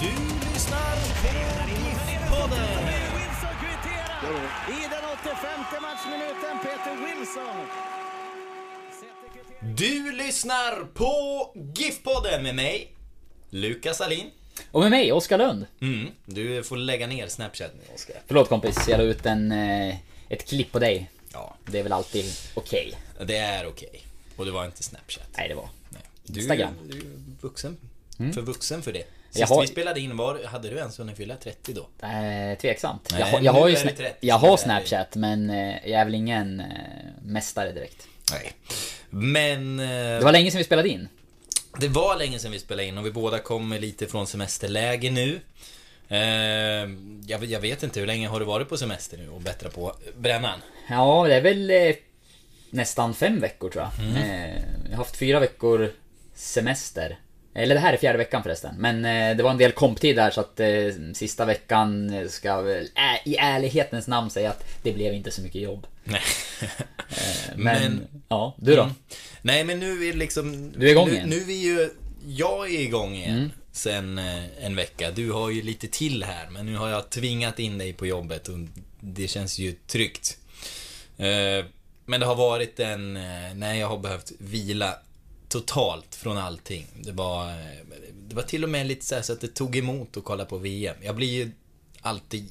Du lyssnar på GIF-podden. Wilson kvitterar i den 85 matchminuten. Peter Wilson. Du lyssnar på GIF-podden med mig, Lukas Alin. Och med mig, Oskar Lund. Mm, du får lägga ner Snapchat nu, Oskar. Förlåt kompis, jag la ut en, eh, ett klipp på dig. Ja, Det är väl alltid okej? det är okej. Och det var inte Snapchat. Nej, det var. Nej. Du, Instagram. du är vuxen. För vuxen för det. Jag Sist har- vi spelade in, var, hade du ens hunnit fylla 30 då? Eh, tveksamt. Nej, jag, har- jag har ju är det sna- 30, jag har Snapchat, men eh, jag är väl ingen eh, mästare direkt. Nej. Men... eh, Det var länge sedan vi spelade in. Det var länge sedan vi spelade in och vi båda kommer lite från semesterläge nu. Jag, jag vet inte, hur länge har du varit på semester nu och bättra på brännan? Ja, det är väl nästan fem veckor tror jag. Mm. Jag har haft fyra veckor semester. Eller det här är fjärde veckan förresten. Men eh, det var en del komptid där så att eh, sista veckan ska väl ä- i ärlighetens namn säga att det blev inte så mycket jobb. Nej. Eh, Men, Men- ja, du då? Mm. Nej men nu är liksom... Du är igång nu, igen. Nu är vi ju... Jag är igång igen Mm. sen eh, en vecka. Du har ju lite till här men nu har jag tvingat in dig på jobbet och det känns ju tryggt. Eh, men det har varit en... Eh, när jag har behövt vila totalt från allting. Det var... Det var till och med lite så, här så att det tog emot att kolla på VM. Jag blir ju alltid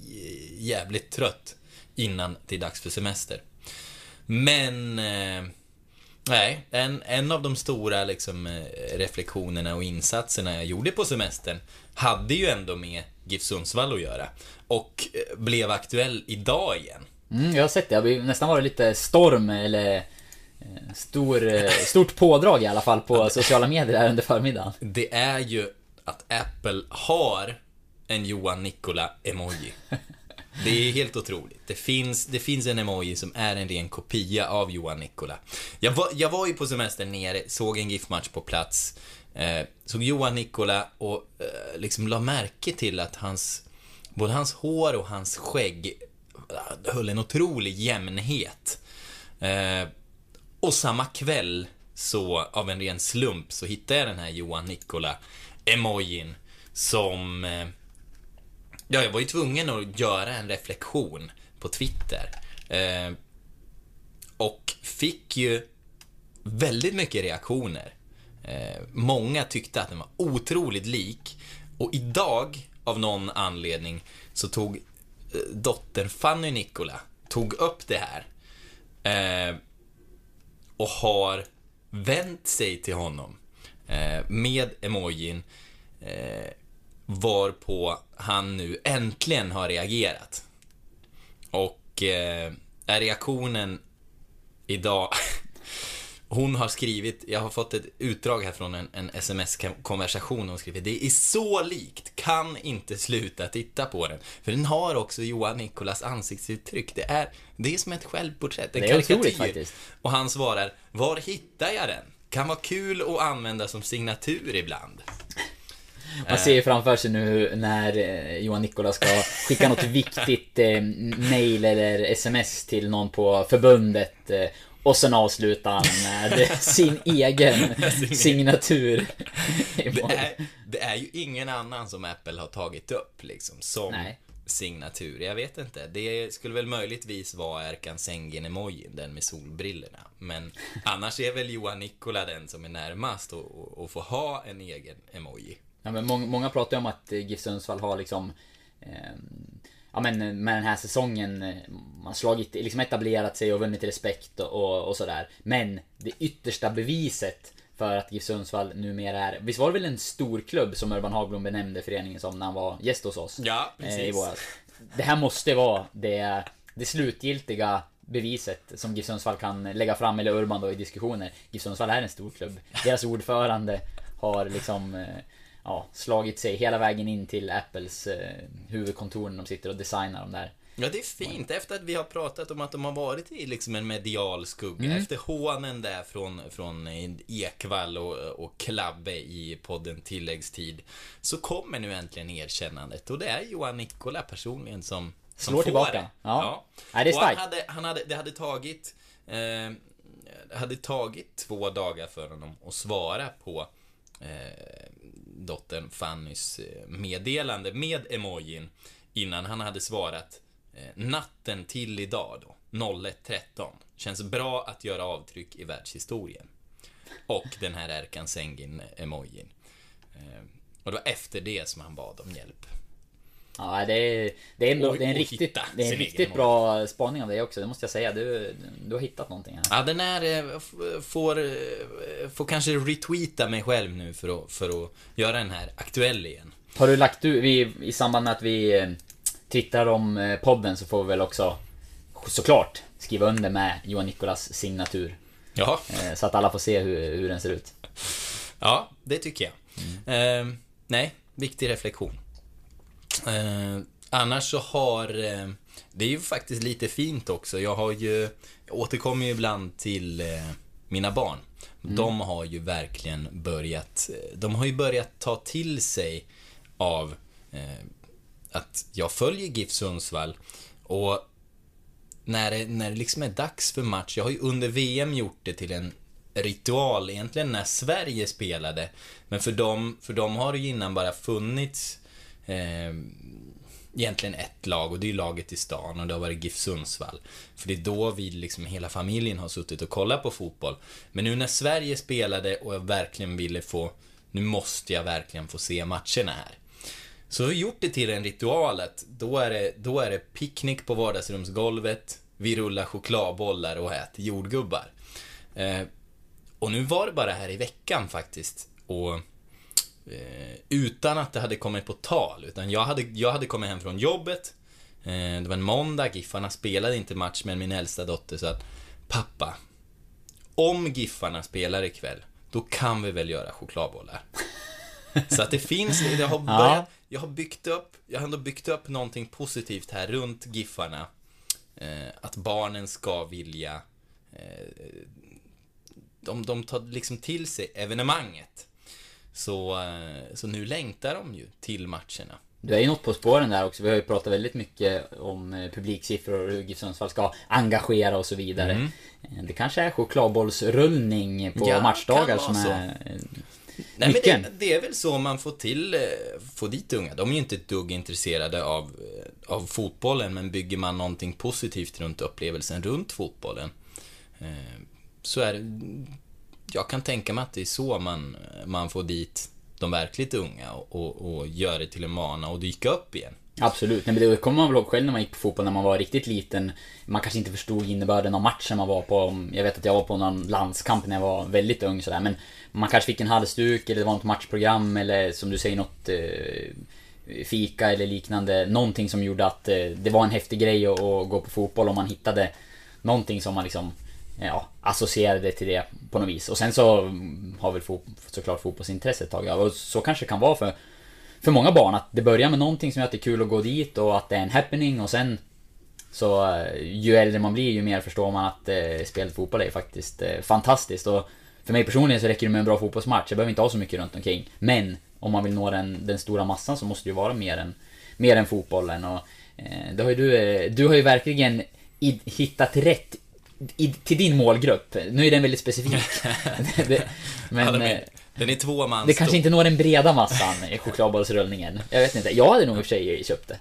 jävligt trött innan det är dags för semester. Men... Eh, nej, en, en av de stora liksom, eh, reflektionerna och insatserna jag gjorde på semestern hade ju ändå med GIF Sundsvall att göra. Och eh, blev aktuell idag igen. Mm, jag har sett det. Det har nästan varit lite storm eller stor, eh, stort pådrag i alla fall på sociala medier här under förmiddagen. Det är ju att Apple har en Johan Nikola-emoji. Det är helt otroligt. Det finns, det finns en emoji som är en ren kopia av Johan Nikola. Jag var, jag var ju på semester nere, såg en GIF-match på plats, eh, såg Johan Nikola och eh, liksom la märke till att hans, både hans hår och hans skägg eh, höll en otrolig jämnhet. Eh, och samma kväll, så av en ren slump, så hittade jag den här Johan Nikola-emojin som... Eh, ja, jag var ju tvungen att göra en reflektion på Twitter. Eh, och fick ju väldigt mycket reaktioner. Eh, många tyckte att den var otroligt lik. Och idag, av någon anledning, så tog eh, dottern Fanny Nikola tog upp det här. Eh, och har vänt sig till honom eh, med emojin eh, varpå han nu äntligen har reagerat. Och eh, är reaktionen idag Hon har skrivit, jag har fått ett utdrag här från en, en sms-konversation hon skrivit. Det är så likt, kan inte sluta titta på den. För den har också Johan Nikolas ansiktsuttryck. Det är, det är som ett självporträtt, en Det är otroligt karikatyr. faktiskt. Och han svarar, var hittar jag den? Kan vara kul att använda som signatur ibland. Man ser ju framför sig nu när eh, Johan Nikola ska skicka något viktigt eh, mail eller sms till någon på förbundet. Eh, och sen avslutar han med sin egen signatur. Det är, det är ju ingen annan som Apple har tagit upp liksom som Nej. signatur. Jag vet inte. Det skulle väl möjligtvis vara Erkan Sengin-emojin, den med solbrillorna. Men annars är väl Johan Nikola den som är närmast att- att att få ha en egen emoji. Ja, men många, många pratar ju om att GIF Sundsvall har liksom eh, ja men med den här säsongen, man slagit, liksom etablerat sig och vunnit respekt och, och sådär. Men det yttersta beviset för att GIF Sundsvall numera är, visst var det väl en stor klubb som Urban Hagblom benämnde föreningen som när han var gäst hos oss? Ja, eh, I precis. våras. Det här måste vara det, det slutgiltiga beviset som GIF Sundsvall kan lägga fram, eller Urban då i diskussioner. GIF Sundsvall är en stor klubb. Deras ordförande har liksom eh, ja, slagit sig hela vägen in till Apples eh, huvudkontor när de sitter och designar de där. Ja, det är fint. Efter att vi har pratat om att de har varit i liksom en medial skugga. Mm. Efter hånen där från, från Ekvall och, och Klabbe i podden Tilläggstid. Så kommer nu äntligen erkännandet. Och det är Johan Nikola personligen som, som Slår får tillbaka. det. Ja. Nej, det är och han starkt. hade, han hade, det hade tagit... Eh, hade tagit två dagar för honom att svara på eh, dottern Fannys eh, meddelande med emojin innan han hade svarat natten till idag då, 01.13. Känns bra att göra avtryck i världshistorien. Och den här Erkan Sengin-emojin. Eh, och det var efter det som han bad om hjälp. Ja, det är, det är, ändå, Och- det är en riktigt, det är en riktigt bra spaning av dig också, det måste jag säga. Du, du har hittat någonting här. Ja, den här eh, får, eh, får kanske retweeta mig själv nu för att, för att göra den här aktuell igen. Har du lagt ut, i samband med att vi eh, twittrar om eh, podden så får vi väl också såklart skriva under med Johan Nikolas signatur. Ja, Eh, Så att alla får se hur, hur den ser ut. ja det tycker jag. Eh, nej, viktig reflektion. Eh, annars så har... Eh, det är ju faktiskt lite fint också. Jag har ju... Jag återkommer ju ibland till eh, mina barn. De har ju verkligen börjat... De har ju börjat ta till sig av att jag följer GIF Sundsvall och när det, när det liksom är dags för match, jag har ju under VM gjort det till en ritual egentligen när Sverige spelade. Men för dem, för dem har det ju innan bara funnits eh, egentligen ett lag och det är laget i stan och det har varit GIF Sundsvall. För det är då vi liksom hela familjen har suttit och kollat på fotboll. Men nu när Sverige spelade och jag verkligen ville få, nu måste jag verkligen få se matcherna här. Så vi har gjort det till en ritual att då är det, då är det picknick på vardagsrumsgolvet, vi rullar chokladbollar och äter jordgubbar. Eh, och nu var det bara här i veckan faktiskt. Och eh, utan att det hade kommit på tal. Utan jag hade, jag hade kommit hem från jobbet. Eh, det var en måndag, Giffarna spelade inte match med min äldsta dotter så att Pappa, om Giffarna spelar ikväll, då kan vi väl göra chokladbollar. Så att det finns, det har börjat, jag har byggt upp, jag har ändå byggt upp någonting positivt här runt Giffarna. Eh, att barnen ska vilja, eh, de, de tar liksom till sig evenemanget. Så, eh, så nu längtar de ju till matcherna. Du är ju något på spåren där också. Vi har ju pratat väldigt mycket om eh, publiksiffror och hur GIF Sundsvall ska engagera och så vidare. Eh, Det kanske är chokladbollsrullning på Mm. Ja, matchdagar som vara så. Nej, men det, det är väl så man får till, eh, får dit unga. De är ju inte ett dugg intresserade av, eh, av fotbollen, men bygger man någonting positivt runt upplevelsen runt fotbollen, eh, så är det, jag kan tänka mig att det är så man, man får dit de verkligt unga och, och, och gör det till en vana och dyka upp igen. Absolut, Nej, men det kommer man väl ihåg själv när man gick på fotboll när man var riktigt liten. Man kanske inte förstod innebörden av matchen man var på. Jag vet att jag var på någon landskamp när jag var väldigt ung sådär. Men man kanske fick en halsduk eller det var något matchprogram eller som du säger något eh, fika eller liknande. Någonting som gjorde att eh, det var en häftig grej att, att gå på fotboll om man hittade någonting som man liksom ja, associerade till det på något vis. Och sen så har väl fot, såklart fotbollsintresset tagit av. Och så kanske det kan vara för för många barn att det börjar med någonting som gör att det är kul att gå dit och att det är en happening och sen så eh, ju äldre man blir ju mer förstår man att eh, spelet fotboll är faktiskt eh, fantastiskt och för mig personligen så räcker det med en bra fotbollsmatch. Jag behöver inte ha så mycket runt omkring. Men om man vill nå den, den stora massan så måste det ju vara mer än, mer än fotbollen och eh, det har ju du, eh, du har ju verkligen i, hittat rätt i, till din målgrupp. Nu är den väldigt specifik. det, men Ja, den, är, två man det kanske inte når den breda massan i chokladbollsrullningen. Jag vet inte. Jag hade nog i och för sig köpt det.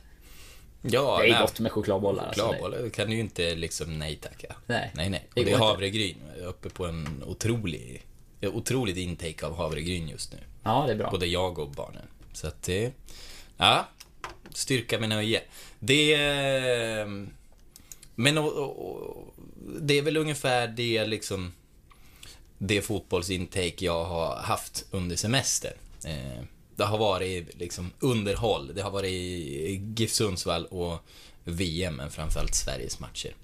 Ja, Det är nej. gott med chokladbollar. Alltså. Chokladbollar kan du ju inte liksom nej tacka. Nej. nej. nej. Det Och det är havregryn. Jag är uppe på en otrolig, otroligt intake av havregryn just nu. Ja, det är bra. Både jag och barnen. Så att det... Ja. styrka med nöje. Det... eh, Men och, och, det är väl ungefär det liksom... Det fotbollsintake jag har haft under semestern. Eh, Det har varit liksom underhåll. Det har varit GIF Sundsvall och VM, men framförallt Sveriges matcher.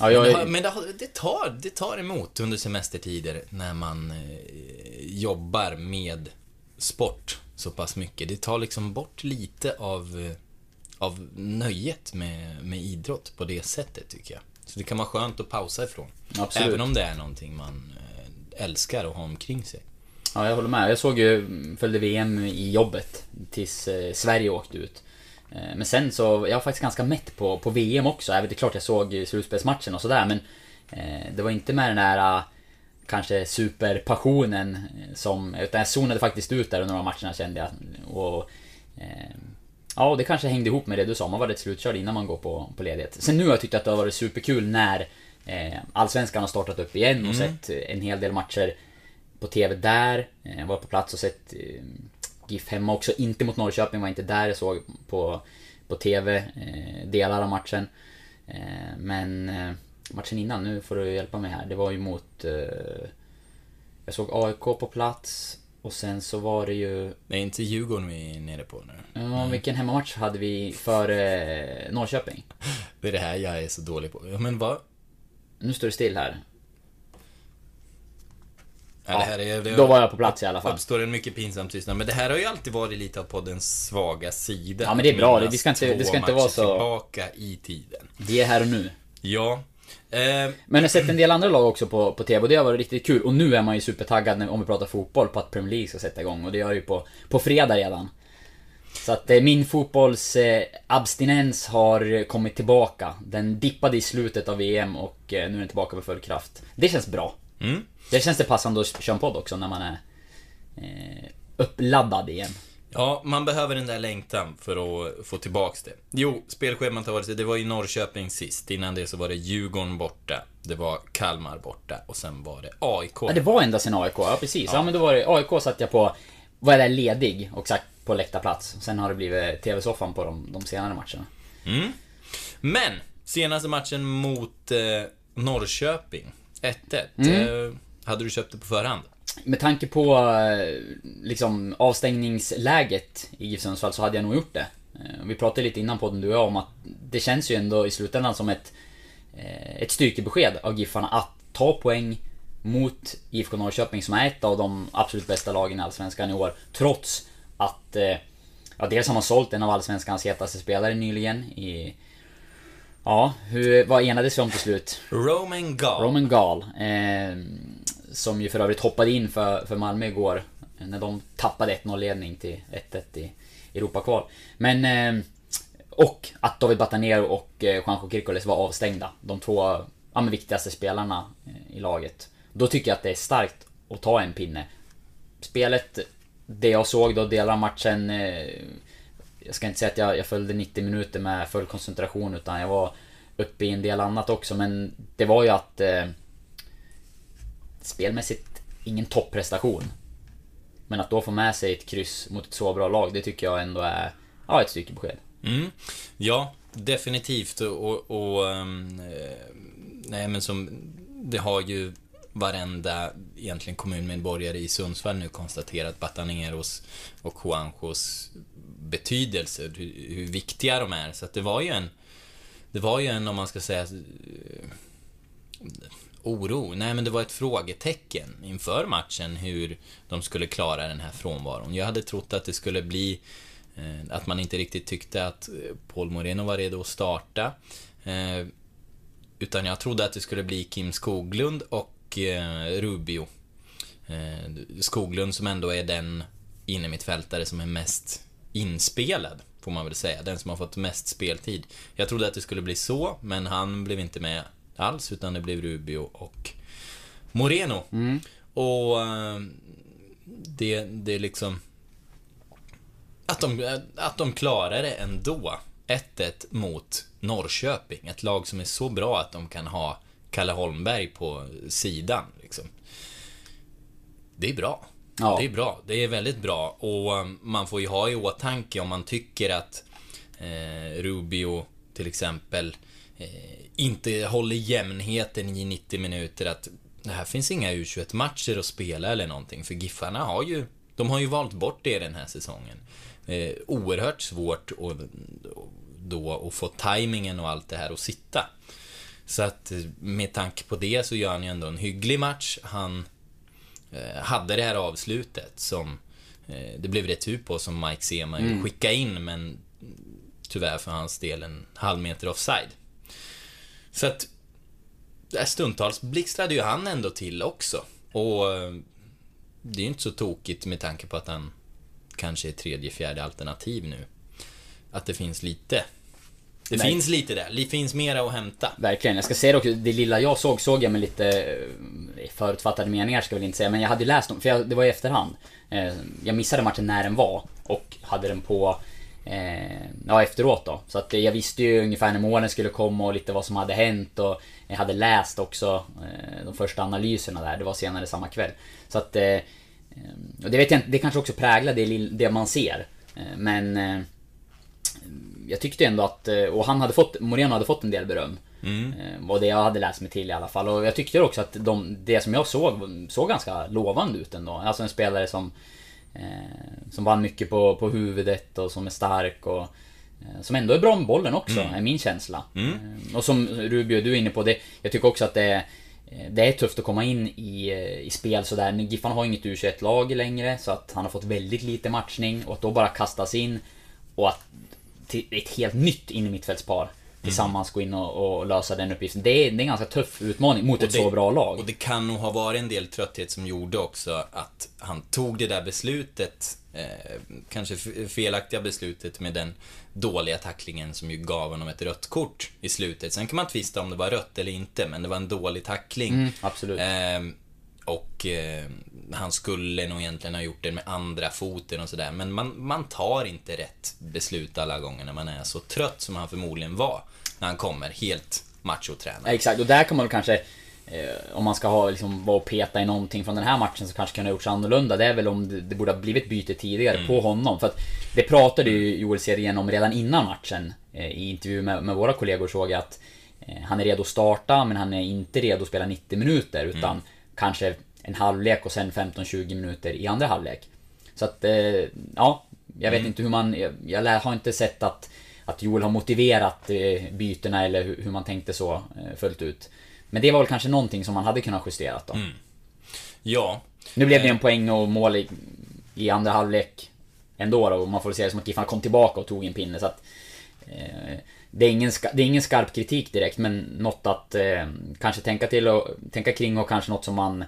Ja, Men, jag, det, har, men det, har, det, tar, det tar emot under semestertider när man eh, jobbar med sport så pass mycket. Det tar liksom bort lite av, eh, av nöjet med, med idrott på det sättet, tycker jag. Så det kan vara skönt att pausa ifrån. Absolut. Även om det är någonting man eh, älskar att ha omkring sig. Ja, jag håller med. Jag såg ju, följde VM i jobbet tills eh, Sverige åkte ut. Eh, men sen så, jag var faktiskt ganska mätt på, på VM också. Även det är klart jag såg slutspelsmatchen och sådär men det var inte med den där kanske superpassionen som, utan jag zonade faktiskt ut där under några matcherna kände jag. Och, ja, det kanske hängde ihop med det du sa, man var rätt slutkörd innan man går på, på ledighet. Sen nu har jag tyckt att det har varit superkul när eh, Allsvenskan har startat upp igen och sett en hel del matcher på TV där. Eh, var på plats och sett eh, GIF hemma också. Inte mot Norrköping, var inte där. Jag såg på, på TV eh, delar av matchen. Eh, men eh, matchen innan, nu får du hjälpa mig här. Det var ju mot... Eh, jag såg AIK på plats. Och sen så var det ju... Det är inte Djurgården vi är nere på nu. Ja, vilken hemmamatch hade vi för eh, Norrköping? Det är det här jag är så dålig på. Ja, men vad? Nu står det still här. Ja, det här är, det Då var jag på plats i alla fall. uppstår en mycket pinsam tystnad. Men det här har ju alltid varit lite av poddens svaga sida. Ja, men det är bra. Det ska inte- det ska inte vara så- tillbaka i tiden. Vi är här och nu. Ja. Eh, Men jag har sett en del andra lag också på, på TV och det har varit riktigt kul. Och nu är man ju supertaggad när, om vi pratar fotboll på att Premier League ska sätta igång. Och det gör ju på, på fredag redan. Så att eh, min fotbolls eh, abstinens har kommit tillbaka. Den dippade i slutet av VM och eh, nu är den tillbaka med full kraft. Det känns bra. Mm. Det känns det passande att köra en podd också när man är eh, uppladdad igen. Ja, man behöver den där längtan för att få tillbaks det. Jo, spelschemat har varit så. Det var ju Norrköping sist. Innan det så var det Djurgården borta. Det var Kalmar borta. Och sen var det AIK. Ja, det var endast en AIK, ja precis. Ja, men då var det AIK satt jag på, var jag där ledig och sagt på läktarplats. Sen har det blivit TV-soffan på de, de senare matcherna. Mm. Men, senaste matchen mot eh, Norrköping. 1-1. Mm. Eh, hade du köpt det på förhand? Med tanke på eh, liksom avstängningsläget i GIF Sundsvall så hade jag nog gjort det. Eh, Vi pratade lite innan podden du och jag om att det känns ju ändå i slutändan som ett, eh, ett styrkebesked av Giffarna att ta poäng mot IFK Norrköping som är ett av de absolut bästa lagen i Allsvenskan i år. Trots att, ja dels har man sålt en av Allsvenskans hetaste spelare nyligen i... Ja, hur, vad enades vi om till slut? Roman Gall. Roman Gall. Eh, som ju för övrigt hoppade in för, för Malmö igår. När de tappade 1-0-ledning till 1-1 i Europakval. Men... Eh, och att David Batanero och eh, Juanjo Kirkoles var avstängda. De två ja, men viktigaste spelarna eh, i laget. Då tycker jag att det är starkt att ta en pinne. Spelet, det jag såg då, delar av matchen... Eh, jag ska inte säga att jag, jag följde 90 minuter med full koncentration utan jag var uppe i en del annat också men det var ju att... Eh, spelmässigt, ingen topprestation. Men att då få med sig ett kryss mot ett så bra lag, det tycker jag ändå är... Ja, ett styrkebesked. Mm. Ja, definitivt. Och, och ehm, eh, nej men som, det har ju varenda egentligen kommunmedborgare i Sundsvall nu konstaterat Bataneros och Juanjos betydelse, hur, hur viktiga de är. Så att det var ju en, det var ju en, om man ska säga, eh, oro. Nej, men det var ett frågetecken inför matchen hur de skulle klara den här frånvaron. Jag hade trott att det skulle bli eh, att man inte riktigt tyckte att eh, Paul Moreno var redo att starta. Eh, utan jag trodde att det skulle bli Kim Skoglund och eh, Rubio. Eh, Skoglund som ändå är den innermittfältare som är mest inspelad, får man väl säga. Den som har fått mest speltid. Jag trodde att det skulle bli så, men han blev inte med alls, utan det blev Rubio och Moreno. Och eh, det, det är liksom... Att de, att de klarar det ändå. 1-1 mot Norrköping. Ett lag som är så bra att de kan ha Kalle Holmberg på sidan. Liksom. Det är bra. Ja. Det är bra. Det är väldigt bra. Och um, man får ju ha i åtanke om man tycker att eh, Rubio till exempel eh, inte håller jämnheten i 90 minuter att det här finns inga U21-matcher att spela eller någonting. För Giffarna har ju, de har ju valt bort det den här säsongen. Eh, oerhört svårt och, då att få tajmingen och allt det här att sitta. Så att eh, med tanke på det så gör han ju ändå en hygglig match. Han eh, hade det här avslutet som eh, det blev retur på som Mike Sema mm. skickade in men tyvärr för hans del en halv meter offside. Så att stundtals blixtrade ju han ändå till också. Och eh, det är ju inte så tokigt med tanke på att han kanske är tredje, fjärde alternativ nu. Att det finns lite. Det Nej. finns lite där. Det finns mera att hämta. Verkligen. Jag ska säga det också, det lilla jag såg, såg jag med lite eh, förutfattade meningar ska jag väl inte säga, men jag hade läst dem, för jag, det var i efterhand. Eh, jag missade matchen när den var och hade den på Eh, ja, efteråt då. Så att jag visste ju ungefär när målen skulle komma och lite vad som hade hänt och jag hade läst också eh, de första analyserna där. Det var senare samma kväll. Så att... Eh, och det vet jag inte, det kanske också präglar det, det man ser. Eh, men... Eh, jag tyckte ändå att, eh, och han hade fått, Moreno hade fått en del beröm. Mm. Var det jag hade läst mig till i alla fall. Och jag tyckte också att de, det som jag såg, såg ganska lovande ut ändå. Alltså en spelare som Eh, som vann mycket på, på huvudet och som är stark och eh, som ändå är bra med bollen också, mm. är min känsla. Mm. Eh, och som Rubio, du är inne på, det, jag tycker också att det, det är tufft att komma in i, i spel sådär. Giffarna har inget U21-lag längre, så att han har fått väldigt lite matchning och att då bara kastas in och att till ett helt nytt in i mittfältspar tillsammans gå in och, och, lösa den uppgiften. Det är, det är en ganska tuff utmaning mot och ett det, så bra lag. Och det kan nog ha varit en del trötthet som gjorde också att han tog det där beslutet, eh, kanske felaktiga beslutet med den dåliga tacklingen som ju gav honom ett rött kort i slutet. Sen kan man tvista om det var rött eller inte, men det var en dålig tackling. Mm, absolut. Eh, och eh, han skulle nog egentligen ha gjort det med andra foten och sådär. Men man, man tar inte rätt beslut alla gånger när man är så trött som han förmodligen var. När han kommer helt machotränad. exakt, och där kan man kanske eh, om man ska ha, liksom, vara och peta i någonting från den här matchen så kanske kunde ha gjorts annorlunda. Det är väl om det, det borde ha blivit byte tidigare mm. på honom. För att det pratade ju Joel Serien om redan innan matchen. Eh, I intervju med, med, våra kollegor såg jag att eh, han är redo att starta men han är inte redo att spela 90 minuter. Utan mm kanske en halvlek och sen 15-20 minuter i andra halvlek. Så att, eh, ja, jag vet mm. inte hur man... Jag, jag, har inte sett att, att Joel har motiverat eh, bytena eller hur, hur man tänkte så eh, fullt ut. Men det var väl kanske någonting som man hade kunnat justera då. Mm. Ja. Nu blev det en poäng och mål i, i andra halvlek ändå då, och man får se det som att Giffarna kom tillbaka och tog en pinne så att... Eh, det är, ingen, det är ingen skarp kritik direkt, men något att eh, kanske tänka till och tänka kring och kanske något som man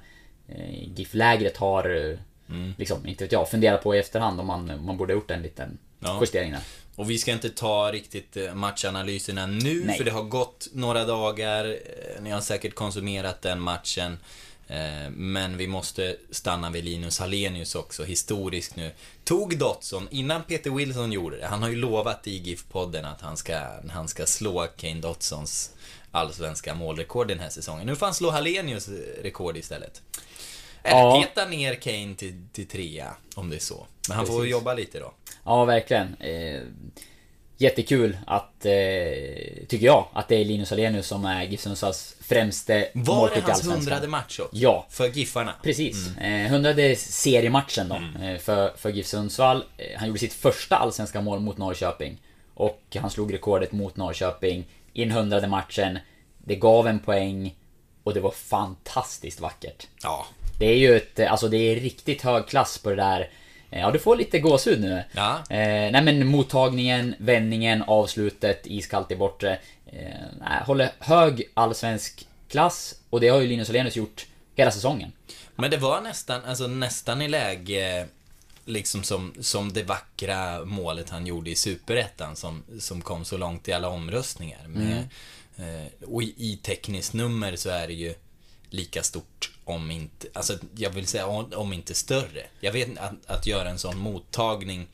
eh, GIF-lägret har, eh, mm. liksom, inte vet jag, funderat på i efterhand om man, man borde ha gjort en liten ja. justering där. Och vi ska inte ta riktigt eh, matchanalyserna nu, Nej. för det har gått några dagar. Eh, ni har säkert konsumerat den matchen. Eh, men vi måste stanna vid Linus Hallenius också, historiskt nu. Tog Dotson, innan Peter Wilson gjorde det, han har ju lovat i GIF-podden att han ska, han ska slå Kane Dotsons allsvenska målrekord den här säsongen. Nu får han slå Hallenius rekord istället. Eller ja. peta ner Kane till, till trea, om det är så. Men han Precis. får jobba lite då. Ja, verkligen. Eh, jättekul att, eh, tycker jag, att det är Linus Alenius som är GIF Sundsvalls främste Var det hans hundrade match också? Ja. För Giffarna? Precis. Mm. Eh, hundrade seriematchen då, mm. eh, för, för GIF Sundsvall. Eh, han gjorde sitt första allsvenska mål mot Norrköping. Och han slog rekordet mot Norrköping i den hundrade matchen. Det gav en poäng och det var fantastiskt vackert. Ja. Det är ju ett, alltså det är riktigt hög klass på det där ja, du får lite gåshud nu. Ja. Eh, nej men mottagningen, vändningen, avslutet, iskallt i bortre. Eh, håller hög allsvensk klass och det har ju Linus Alenius gjort hela säsongen. Men det var nästan, alltså nästan i läge liksom som, som det vackra målet han gjorde i Superettan som, som kom så långt i alla omröstningar. Med, mm. eh, och i, i tekniskt nummer så är det ju lika stort om inte, alltså jag vill säga om inte större. Jag vet att, att göra en sån mottagning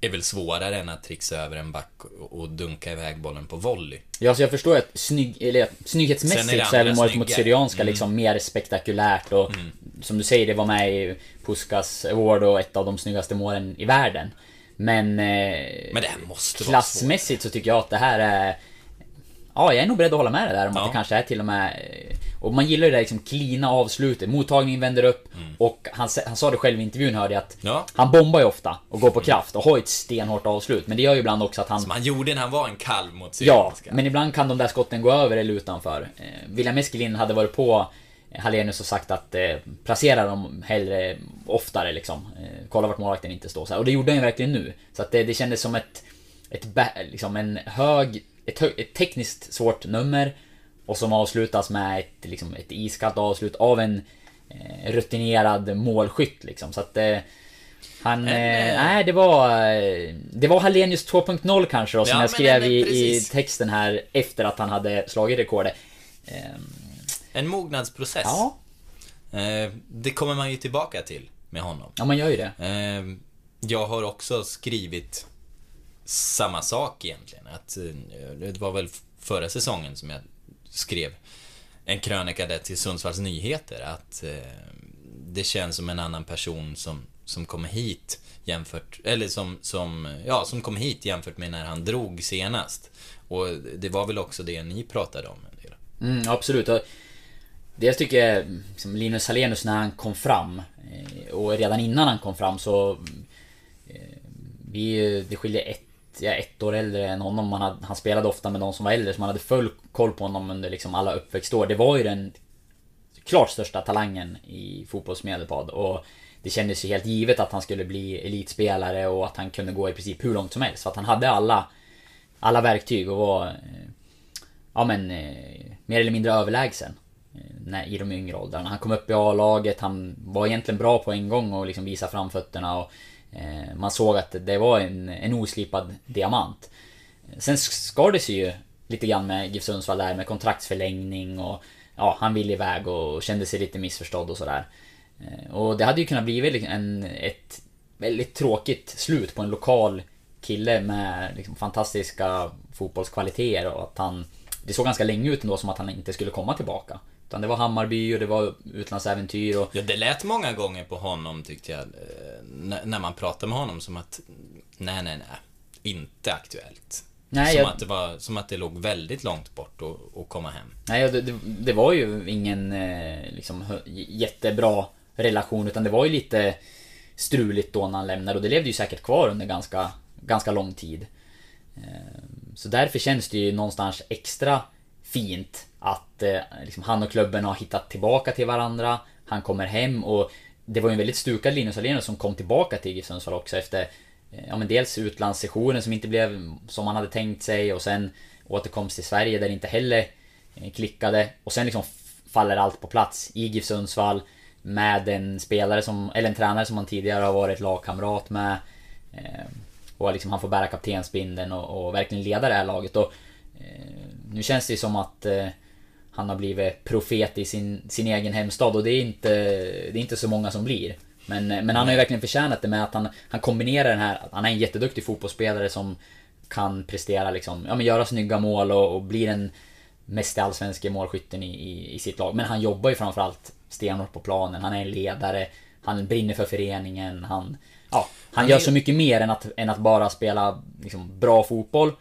är väl svårare än att trixa över en back och dunka iväg bollen på volley. Ja, så jag förstår att snygg, eller, snygghetsmässigt så är det målet mot Syrianska mm. liksom mer spektakulärt och mm. som du säger, det var med i Puskas Award och ett av de snyggaste målen i världen. Men... Eh, Men det här måste Klassmässigt så tycker jag att det här är... Ja, jag är nog beredd att hålla med dig där om Ja. att det kanske är till och med... eh, Och man gillar ju det där liksom cleana avslutet. Mottagningen vänder upp Mm. och han, han sa det själv i intervjun hörde jag att Ja. han bombar ju ofta och går på kraft och har ett stenhårt avslut. Men det gör ju ibland också att han... Som han gjorde när han var en kalv mot Ja, Syrianska. men ibland kan de där skotten gå över eller utanför. Eh, William Eskelin hade varit på eh, Hallenius och sagt att eh, placera dem hellre oftare liksom. Eh, kolla vart målvakten inte står så här. Och det gjorde han ju verkligen nu. Så att det, det kändes som ett, ett liksom en hög, ett, ett tekniskt svårt nummer. Och som avslutas med ett, liksom, ett iskallt avslut av en eh, rutinerad målskytt liksom. Så att eh, han... Eh, eh, nej, det var... eh, Det var Hallenius 2.0 kanske då, som Ja, jag skrev i, i texten här efter att han hade slagit rekordet. Ehm, En mognadsprocess. Ja, Eh, det kommer man ju tillbaka till med honom. ja man gör ju det. Eh, jag har också skrivit samma sak egentligen. Att, eh, det var väl förra säsongen som jag skrev en krönika där till Sundsvalls Nyheter. Att eh, det känns som en annan person som, som kommer hit jämfört, eller som, som, ja, som kom hit jämfört med när han drog senast. Och det var väl också det ni pratade om en del. Mm, absolut. Och dels tycker jag, liksom, Linus Hallenius när han kom fram, eh, och redan innan han kom fram så... Eh, vi, det skiljer ett, jag är ett år äldre än honom. Han, hade, han spelade ofta med de som var äldre, så man hade full koll på honom under liksom alla uppväxtår. Det var ju den klart största talangen i fotbollsmedelpad. Och det kändes ju helt givet att han skulle bli elitspelare och att han kunde gå i princip hur långt som helst. För att han hade alla, alla verktyg och var... Eh, ja men, eh, mer eller mindre överlägsen. Eh, när, I de yngre åldrarna. Han kom upp i A-laget, han var egentligen bra på en gång och liksom visade framfötterna och... Eh, man såg att det var en, en oslipad diamant. Sen skar det sig ju lite grann med GIF Sundsvall där med kontraktsförlängning och... Ja, han ville iväg och kände sig lite missförstådd och sådär. Eh, och det hade ju kunnat bli en, ett väldigt tråkigt slut på en lokal kille med liksom fantastiska fotbollskvaliteter och att han... Det såg ganska länge ut ändå som att han inte skulle komma tillbaka. Utan det var Hammarby och det var utlandsäventyr och... Ja, det lät många gånger på honom tyckte jag, eh, när, man pratade med honom som att, nej, nej, nej, inte aktuellt. Nej, som, jag- att det var, som att det låg väldigt långt bort att att komma hem. Nej, det, det, det var ju ingen eh, liksom, jättebra relation utan det var ju lite struligt då när han lämnade och det levde ju säkert kvar under ganska, ganska lång tid. Eh, Så därför känns det ju någonstans extra fint att eh, liksom, han och klubben har hittat tillbaka till varandra. Han kommer hem och det var ju en väldigt stukad Linus Alenius som kom tillbaka till GIF Sundsvall också efter eh, Ja men dels utlandssessionen som inte blev som man hade tänkt sig och sen återkomst till Sverige där det inte heller eh, klickade och sen liksom faller allt på plats i GIF Sundsvall med en spelare som, eller en tränare som han tidigare har varit lagkamrat med eh, och liksom han får bära kaptensbindeln och, och verkligen leda det här laget och nu känns det som att eh, han har blivit profet i sin, sin egen hemstad och det är inte, det är inte så många som blir. Men, men han har ju verkligen förtjänat det med att han, han kombinerar den här, han är en jätteduktig fotbollsspelare som kan prestera liksom, ja men göra snygga mål och, och blir den mest allsvenska målskytten i, i, i sitt lag. Men han jobbar ju framförallt stenhårt på planen, han är en ledare, han brinner för föreningen, han... Ja, han gör så mycket mer än att, än att bara spela liksom, bra fotboll.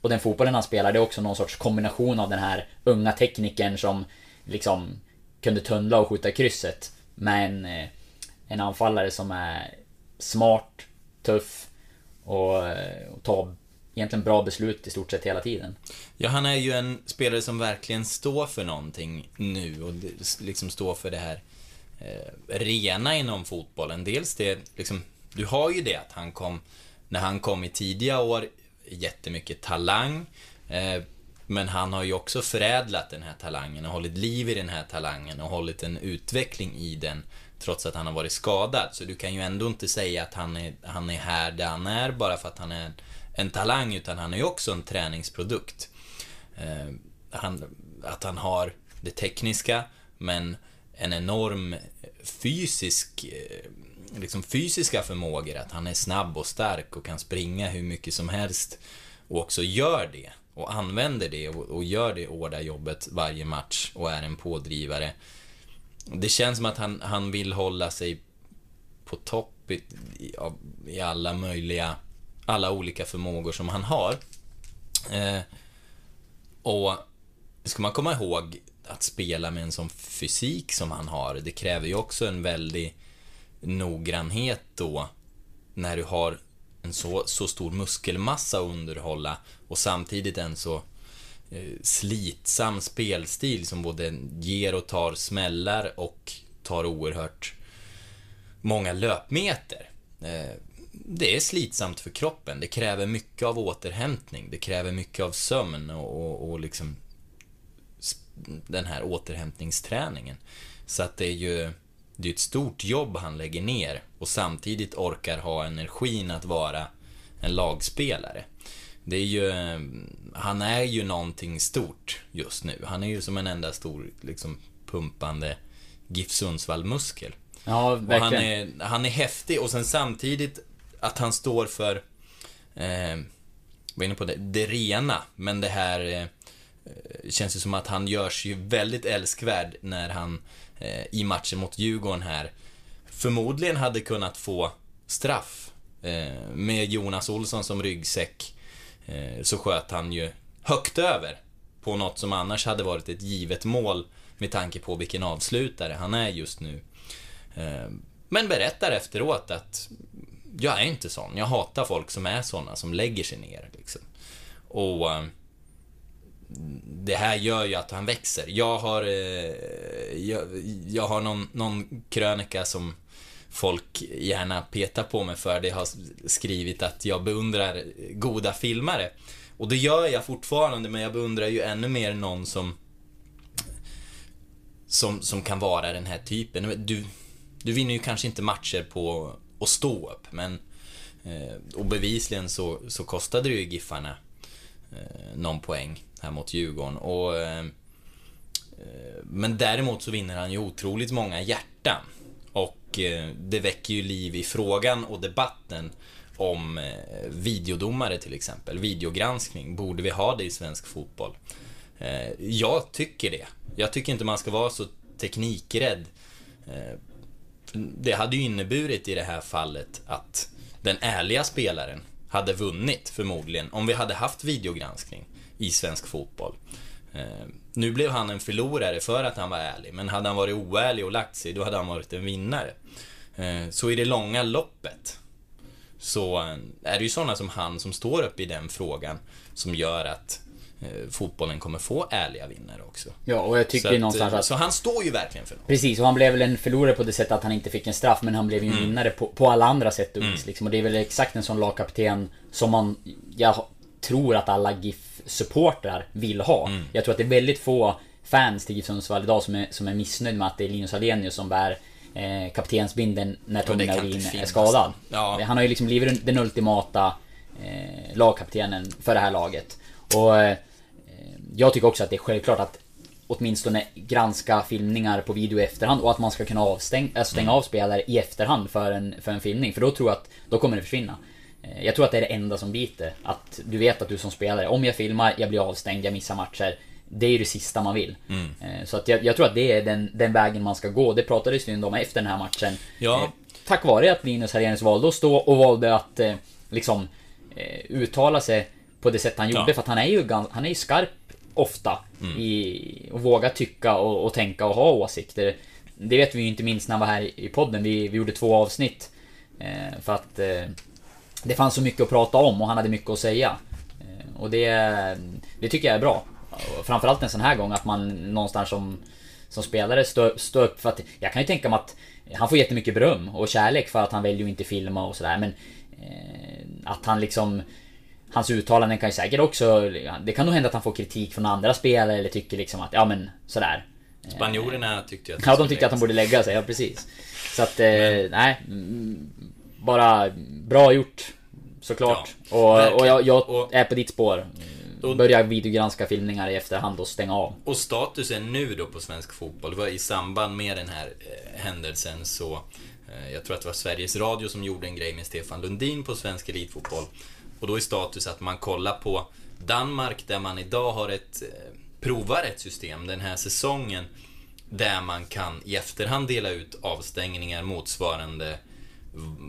Och den fotbollen han spelar, det är också någon sorts kombination av den här unga teknikern som liksom kunde tunnla och skjuta krysset. Med en, eh, en anfallare som är smart, tuff och, eh, och tar egentligen bra beslut i stort sett hela tiden. Ja, han är ju en spelare som verkligen står för någonting nu och liksom står för det här eh, rena inom fotbollen. Dels det, liksom, du har ju det att han kom, när han kom i tidiga år, jättemycket talang. Eh, men han har ju också förädlat den här talangen och hållit liv i den här talangen och hållit en utveckling i den trots att han har varit skadad. Så du kan ju ändå inte säga att han är, han är här där han är bara för att han är en talang, utan han är ju också en träningsprodukt. Eh, han, att han har det tekniska, men en enorm fysisk, eh, liksom fysiska förmågor. Att han är snabb och stark och kan springa hur mycket som helst. Och också gör det. Och använder det och, och gör det hårda jobbet varje match och är en pådrivare. det känns som att han, han vill hålla sig på topp i, i, alla möjliga, alla olika förmågor som han har. Eh, och ska man komma ihåg att spela med en sån fysik som han har, det kräver ju också en väldig noggrannhet då när du har en så, så stor muskelmassa att underhålla och samtidigt en så eh, slitsam spelstil som både ger och tar smällar och tar oerhört många löpmeter. Eh, det är slitsamt för kroppen. Det kräver mycket av återhämtning. Det kräver mycket av sömn och, och, och liksom den här återhämtningsträningen. Så att det är ju det är ett stort jobb han lägger ner och samtidigt orkar ha energin att vara en lagspelare. Det är ju, han är ju någonting stort just nu. Han är ju som en enda stor, liksom, pumpande GIF Sundsvall-muskel. Ja, verkligen. Och han, är, han är häftig och sen samtidigt att han står för, eh, var inne på det, det rena, men det här eh, känns ju som att han görs ju väldigt älskvärd när han eh, i matchen mot Djurgården här förmodligen hade kunnat få straff. Eh, med Jonas Olsson som ryggsäck eh, så sköt han ju högt över på något som annars hade varit ett givet mål med tanke på vilken avslutare han är just nu. Eh, men berättar efteråt att jag är inte sån. Jag hatar folk som är såna, som lägger sig ner. Liksom. Och eh, det här gör ju att han växer. Jag har, eh, jag, jag, har någon, någon krönika som folk gärna petar på mig för. Det har skrivit att jag beundrar goda filmare. Och det gör jag fortfarande, men jag beundrar ju ännu mer någon som som, som kan vara den här typen. Du, du vinner ju kanske inte matcher på att stå upp, men eh, och bevisligen så, så kostade det ju Giffarna eh, någon poäng här mot Djurgården. Och, eh, eh, men däremot så vinner han ju otroligt många hjärtan. Och eh, det väcker ju liv i frågan och debatten om eh, videodomare till exempel. Videogranskning, borde vi ha det i svensk fotboll? Eh, jag tycker det. Jag tycker inte man ska vara så teknikrädd. Eh, det hade ju inneburit i det här fallet att den ärliga spelaren hade vunnit förmodligen om vi hade haft videogranskning i svensk fotboll. Eh, nu blev han en förlorare för att han var ärlig, men hade han varit oärlig och lagt sig, då hade han varit en vinnare. Eh, så i det långa loppet så är det ju sådana som han som står upp i den frågan som gör att eh, fotbollen kommer få ärliga vinnare också. Ja, och jag tycker så att, någonstans att... Så han står ju verkligen för något. Precis, och han blev väl en förlorare på det sättet att han inte fick en straff, men han blev ju en mm. vinnare på, på alla andra sätt och vis. Mm. Liksom. Och det är väl exakt en sån lagkapten som man... Jag tror att alla GIF-supportrar vill ha. Mm. Jag tror att det är väldigt få fans till GIF Sundsvall idag som är, som är missnöjda med att det är Linus Alenius som bär eh, kaptensbinden när Tommy Naurin är skadad. Ja. Han har ju liksom blivit den ultimata eh, lagkaptenen för det här laget. Och eh, jag tycker också att det är självklart att åtminstone granska filmningar på video i efterhand och att man ska kunna avstäng, äh, stänga mm. av spelare i efterhand för en, för en filmning. För då tror jag att då kommer det försvinna. Eh, jag tror att det är det enda som biter. Att du vet att du som spelare, om jag filmar, jag blir avstängd, jag missar matcher. Det är ju det sista man vill. Mm. Eh, så att jag, jag, tror att det är den, den vägen man ska gå. Det pratades ju om efter den här matchen. Ja. Eh, tack vare att Linus Herrenius valde att stå och valde att liksom uttala sig på det sätt han gjorde. Ja. För att han är ju, han är ju skarp ofta. Mm. I, och våga tycka och, och, tänka och ha åsikter. Det vet vi ju inte minst när han var här i podden. Vi, vi gjorde två avsnitt. för att det fanns så mycket att prata om och han hade mycket att säga. Eh, och det, det tycker jag är bra. Framförallt en sån här gång att man någonstans som, som spelare står stå upp för att jag kan ju tänka mig att han får jättemycket beröm och kärlek för att han väljer att inte filma och sådär men eh, Att han liksom Hans uttalanden kan ju säkert också Det kan nog hända att han får kritik från andra spelare eller tycker liksom att ja men sådär Spanjorerna tyckte att Ja de tyckte att han borde lägga sig, ja precis Så att, eh, nej bara bra gjort. Såklart. Ja, och, och jag, jag och, är på ditt spår. Börja videogranska filmningar i efterhand och stänga av. Och statusen nu då på svensk fotboll var i samband med den här eh, händelsen så eh, jag tror att det var Sveriges Radio som gjorde en grej med Stefan Lundin på svensk elitfotboll. Och då är status att man kollar på Danmark där man idag har ett eh, provar ett system den här säsongen där man kan i efterhand dela ut avstängningar motsvarande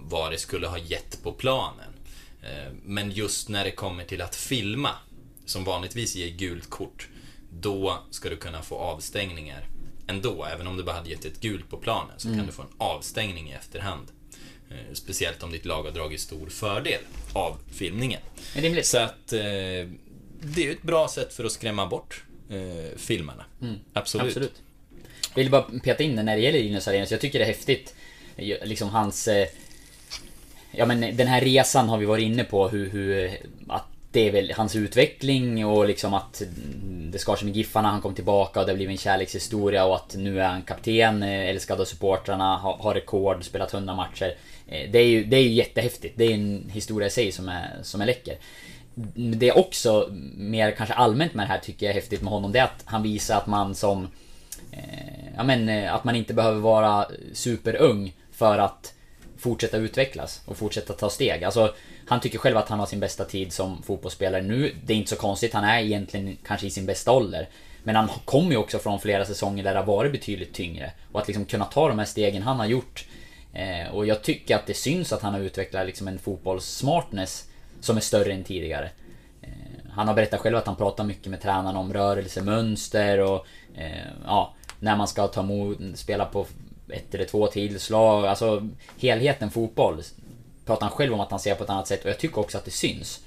vad det skulle ha gett på planen. Eh, men just när det kommer till att filma, som vanligtvis ger gult kort, då ska du kunna få avstängningar ändå. Även om du bara hade gett ett gult på planen så mm. kan du få en avstängning i efterhand. Eh, speciellt om ditt lag har dragit stor fördel av filmningen. Så att eh, det är ett bra sätt för att skrämma bort filmarna. Mm. Absolut. Absolut. Jag vill bara peta in det när det gäller Linus Arrhenius. Jag tycker det är häftigt. Liksom hans... Eh, ja men den här resan har vi varit inne på hur, hur att det är väl hans utveckling och liksom att det skar sig med Giffarna, han kom tillbaka och det har blivit en kärlekshistoria och att nu är han kapten, eh, älskad av supportrarna, har rekord, spelat 100 matcher. Eh, det är ju, det är ju jättehäftigt. Det är en historia i sig som är, som är läcker. Det är också, mer kanske allmänt med det här tycker jag är häftigt med honom, det är att han visar att man som... Eh, ja men, eh, att man inte behöver vara superung för att fortsätta utvecklas och fortsätta ta steg. Alltså, han tycker själv att han har sin bästa tid som fotbollsspelare nu. Det är inte så konstigt, han är egentligen kanske i sin bästa ålder. Men han kommer ju också från flera säsonger där det har varit betydligt tyngre. Och att liksom kunna ta de här stegen han har gjort. Eh, och jag tycker att det syns att han har utvecklat liksom en fotbollssmartness som är större än tidigare. Eh, han har berättat själv att han pratar mycket med tränarna om rörelsemönster och eh, ja, när man ska ta emot, spela på ett eller två tillslag. Alltså helheten fotboll pratar han själv om att han ser på ett annat sätt och jag tycker också att det syns.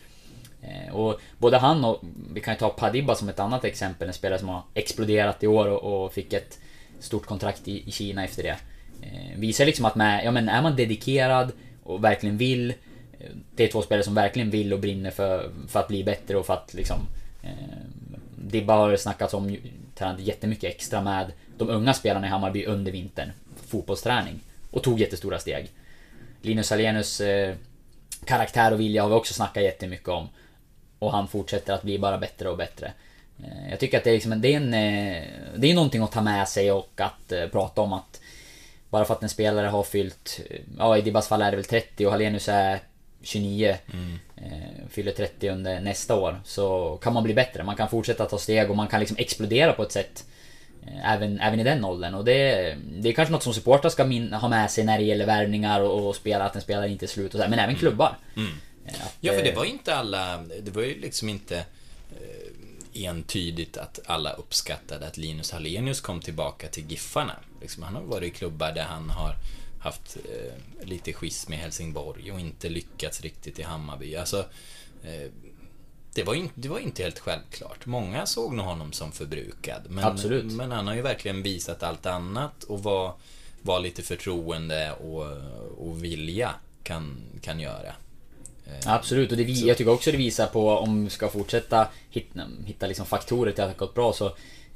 Eh, och både han och, vi kan ju ta Padiba som ett annat exempel, en spelare som har exploderat i år och, och fick ett stort kontrakt i, i Kina efter det. Eh, visar liksom att med, ja men är man dedikerad och verkligen vill eh, det är två spelare som verkligen vill och brinner för, för att bli bättre och för att liksom eh, Dibba har snackats om tränade jättemycket extra med de unga spelarna i Hammarby under vintern. Fotbollsträning. Och tog jättestora steg. Linus Alenius eh, karaktär och vilja har vi också snackat jättemycket om. Och han fortsätter att bli bara bättre och bättre. Eh, jag tycker att det är, liksom, det är, en, eh, det är någonting att ta med sig och att eh, prata om att bara för att en spelare har fyllt, eh, ja i Dibbas fall är det väl 30 och Hallenius är 29. Mm. fyller 30 under nästa år. Så kan man bli bättre. Man kan fortsätta ta steg och man kan liksom explodera på ett sätt Även, även i den åldern. Och det, det är kanske något som supportrar ska min, ha med sig när det gäller värvningar och, och spela, att en spelare inte är slut och så, Men även klubbar. Mm. Att, ja, för det var inte alla... Det var ju liksom inte eh, entydigt att alla uppskattade att Linus Hallenius kom tillbaka till Giffarna. Liksom, han har varit i klubbar där han har haft eh, lite schism i Helsingborg och inte lyckats riktigt i Hammarby. Alltså, eh, det var, inte, det var inte helt självklart. Många såg nog honom som förbrukad. Men, Absolut. men han har ju verkligen visat allt annat och vad, vad lite förtroende och, och vilja kan, kan göra. Eh, Absolut, och det, jag tycker också det visar på, om vi ska fortsätta hitta, hitta liksom faktorer till att det har gått bra, så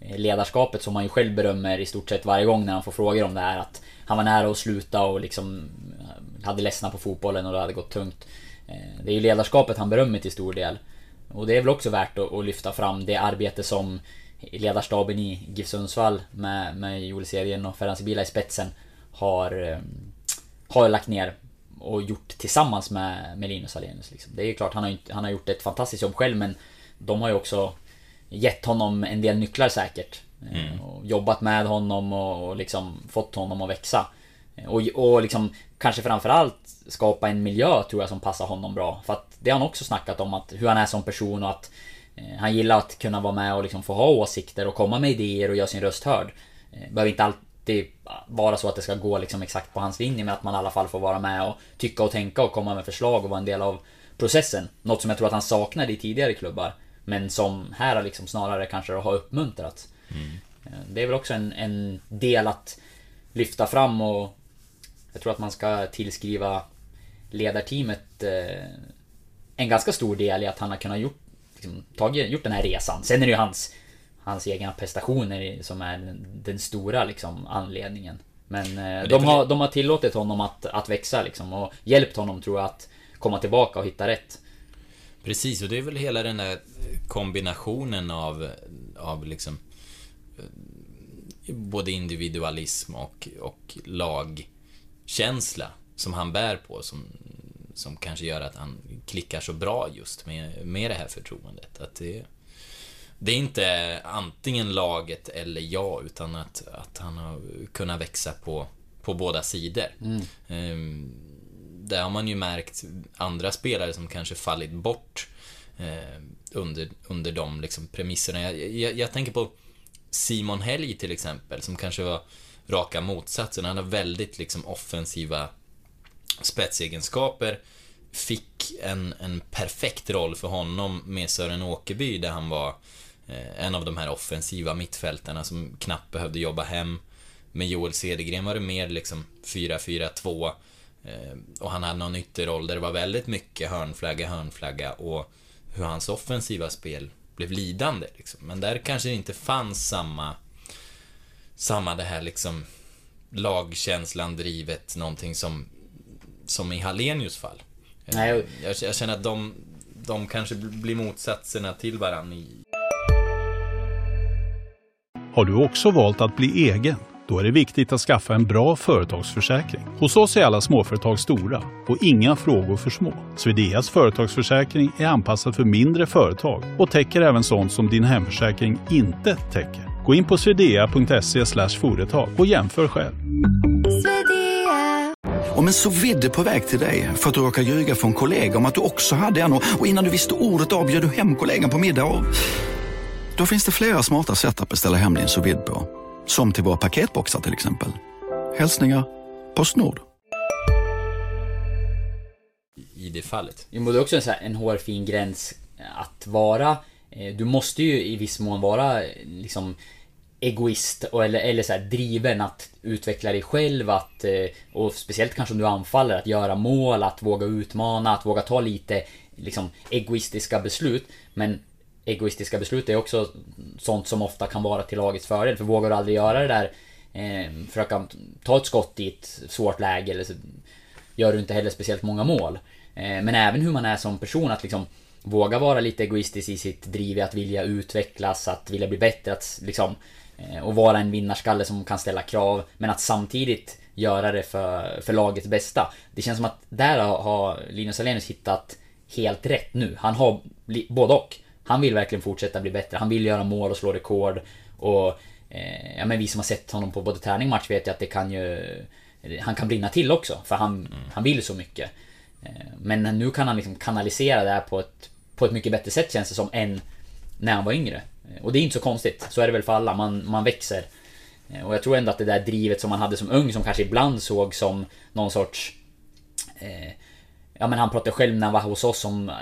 eh, ledarskapet som han ju själv berömmer i stort sett varje gång när han får frågor om det här, att han var nära att sluta och liksom eh, hade ledsnat på fotbollen och det hade gått tungt. Eh, det är ju ledarskapet han berömmer till stor del. Och det är väl också värt att, lyfta fram det arbete som ledarstaben i GIF Sundsvall med, med Joel Serien och Ferhan Sibila i spetsen har, eh, har lagt ner och gjort tillsammans med, med Linus Alenius. Liksom. Det är ju klart, han har, han har gjort ett fantastiskt jobb själv men de har ju också gett honom en del nycklar säkert. Mm. Eh, och jobbat med honom och, och liksom fått honom att växa. Eh, och, och liksom kanske framförallt skapa en miljö tror jag som passar honom bra. För att det har han också snackat om, att hur han är som person och att eh, han gillar att kunna vara med och liksom få ha åsikter och komma med idéer och göra sin röst hörd. Eh, behöver inte alltid vara så att det ska gå liksom exakt på hans linje, men att man i alla fall får vara med och tycka och tänka och komma med förslag och vara en del av processen. Något som jag tror att han saknade i tidigare klubbar. Men som här liksom snarare kanske har uppmuntrats. Mm. Det är väl också en, en del att lyfta fram och jag tror att man ska tillskriva ledarteamet eh, en ganska stor del i att han har kunnat gjort, liksom, tagit, gjort den här resan. Sen är det ju hans, hans egna prestationer som är den, stora liksom, anledningen. Men eh, de, har, de har tillåtit honom att, att växa liksom, och hjälpt honom tror jag att komma tillbaka och hitta rätt. Precis, och det är väl hela den där kombinationen av, av liksom både individualism och, och lag känsla som han bär på som, som kanske gör att han klickar så bra just med, med det här förtroendet. Att det, det är inte antingen laget eller jag, utan att, att han har kunnat växa på, på båda sidor. Mm. Där har man ju märkt andra spelare som kanske fallit bort eh, under, under de liksom, premisserna. Jag, jag, jag, tänker på Simon Helg till exempel, som kanske var raka motsatsen. Han har väldigt liksom, offensiva spetsegenskaper. Fick en, en perfekt roll för honom med Sören Åkerby där han var eh, en av de här offensiva mittfältarna som knappt behövde jobba hem. Med Joel Cedergren var det mer liksom 4-4-2 Eh, och han hade någon ytterroll där det var väldigt mycket hörnflagga, hörnflagga och hur hans offensiva spel blev lidande. Liksom. Men där kanske det inte fanns samma, samma det här liksom lagkänslan, drivet, någonting som, som i Hallenius fall. Eh, Nej. Jag, jag känner att de, de kanske blir motsatserna till varandra. I... Har du också valt att bli egen? Då är det viktigt att skaffa en bra företagsförsäkring. Hos oss är alla småföretag stora och inga frågor för små. Swedeas företagsförsäkring är anpassad för mindre företag och täcker även sånt som din hemförsäkring inte täcker. Gå in på swedea.se företag och jämför själv. Om en så vidde på väg till dig för att du råkar ljuga från kollega om att du också hade en och innan du visste ordet av du hem kollegan på middag och... Då finns det flera smarta sätt att beställa hem din sous på. Som till våra paketboxar till exempel. Hälsningar Postnord. I det fallet. Jo, men det är också en, så här, en hårfin gräns att vara... Eh, du måste ju i viss mån vara liksom egoist och, eller, eller så här, driven att utveckla dig själv att, eh, och speciellt kanske om du anfaller, att göra mål, att våga utmana, att våga ta lite liksom egoistiska beslut. Men egoistiska beslut är också sånt som ofta kan vara till lagets fördel. För vågar du aldrig göra det där, eh, försöka ta ett skott i ett svårt läge, eller så gör du inte heller speciellt många mål. Eh, men även hur man är som person, att liksom våga vara lite egoistisk i sitt driv, att vilja utvecklas, att vilja bli bättre, att liksom... Eh, och vara en vinnarskalle som kan ställa krav, men att samtidigt göra det för, för lagets bästa. Det känns som att där har, har Linus Alenius hittat helt rätt nu. Han har både och. Han vill verkligen fortsätta bli bättre. Han vill göra mål och slå rekord. Och eh, ja, men vi som har sett honom på både träning och match vet ju att det kan ju... Han kan brinna till också, för han, mm. han vill så mycket. Eh, men nu kan han liksom kanalisera det här på ett, på ett mycket bättre sätt känns det som, än när han var yngre. Eh, och det är inte så konstigt, så är det väl för alla. Man, man växer. Eh, och jag tror ändå att det där drivet som man hade som ung, som kanske ibland såg som någon sorts... Eh, Ja men han pratade själv när han var hos oss om eh,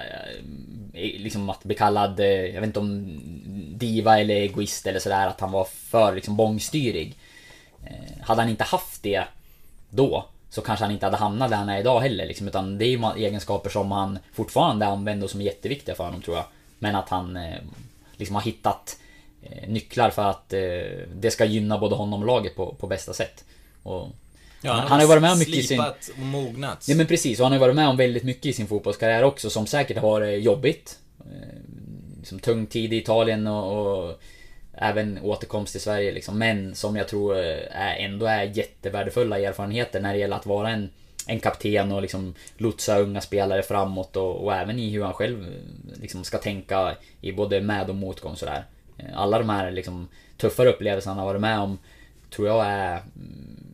liksom att bli kallad, eh, jag vet inte om diva eller egoist eller sådär, att han var för liksom bångstyrig. Eh, hade han inte haft det då så kanske han inte hade hamnat där han är idag heller liksom, utan det är ju egenskaper som han fortfarande använder och som är jätteviktiga för honom tror jag. Men att han liksom har hittat nycklar för att det ska gynna både honom och laget på, på bästa sätt. Och Ja, han, han har ju varit med om mycket i sin... och mognat. Ja men precis, och han har ju varit med om väldigt mycket i sin fotbollskarriär också som säkert har varit jobbigt. Eh, liksom tung tid i Italien och, och även återkomst till Sverige liksom. Men som jag tror eh, är, ändå är jättevärdefulla erfarenheter när det gäller att vara en, en kapten och liksom lotsa unga spelare framåt och, och även i hur han själv eh, liksom ska tänka i både med och motgång sådär. Alla de här liksom tuffare upplevelserna han har varit med om tror jag är mm,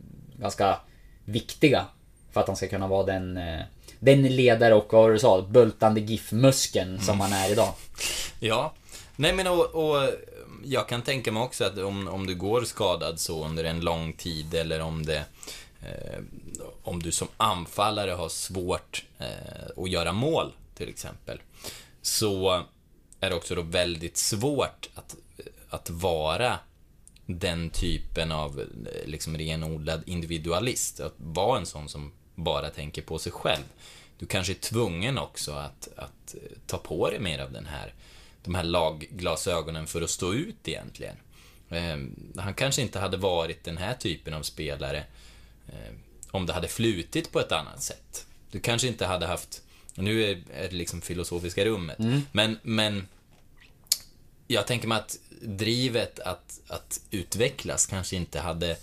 ganska viktiga. För att han ska kunna vara den, eh, den ledare och vad du sa, bultande GIF-muskeln som han är idag. Ja. Nej men och, och, jag kan tänka mig också att om, om du går skadad så under en lång tid eller om det eh, om du som anfallare har svårt eh, att göra mål till exempel. Så är det också då väldigt svårt att, att vara den typen av liksom renodlad individualist. Att vara en sån som bara tänker på sig själv. Du kanske är tvungen också att, att ta på dig mer av den här, de här lagglasögonen för att stå ut egentligen. Eh, han kanske inte hade varit den här typen av spelare eh, om det hade flutit på ett annat sätt. Du kanske inte hade haft, nu är det liksom filosofiska rummet, mm. men, men jag tänker mig att drivet att, att utvecklas kanske inte hade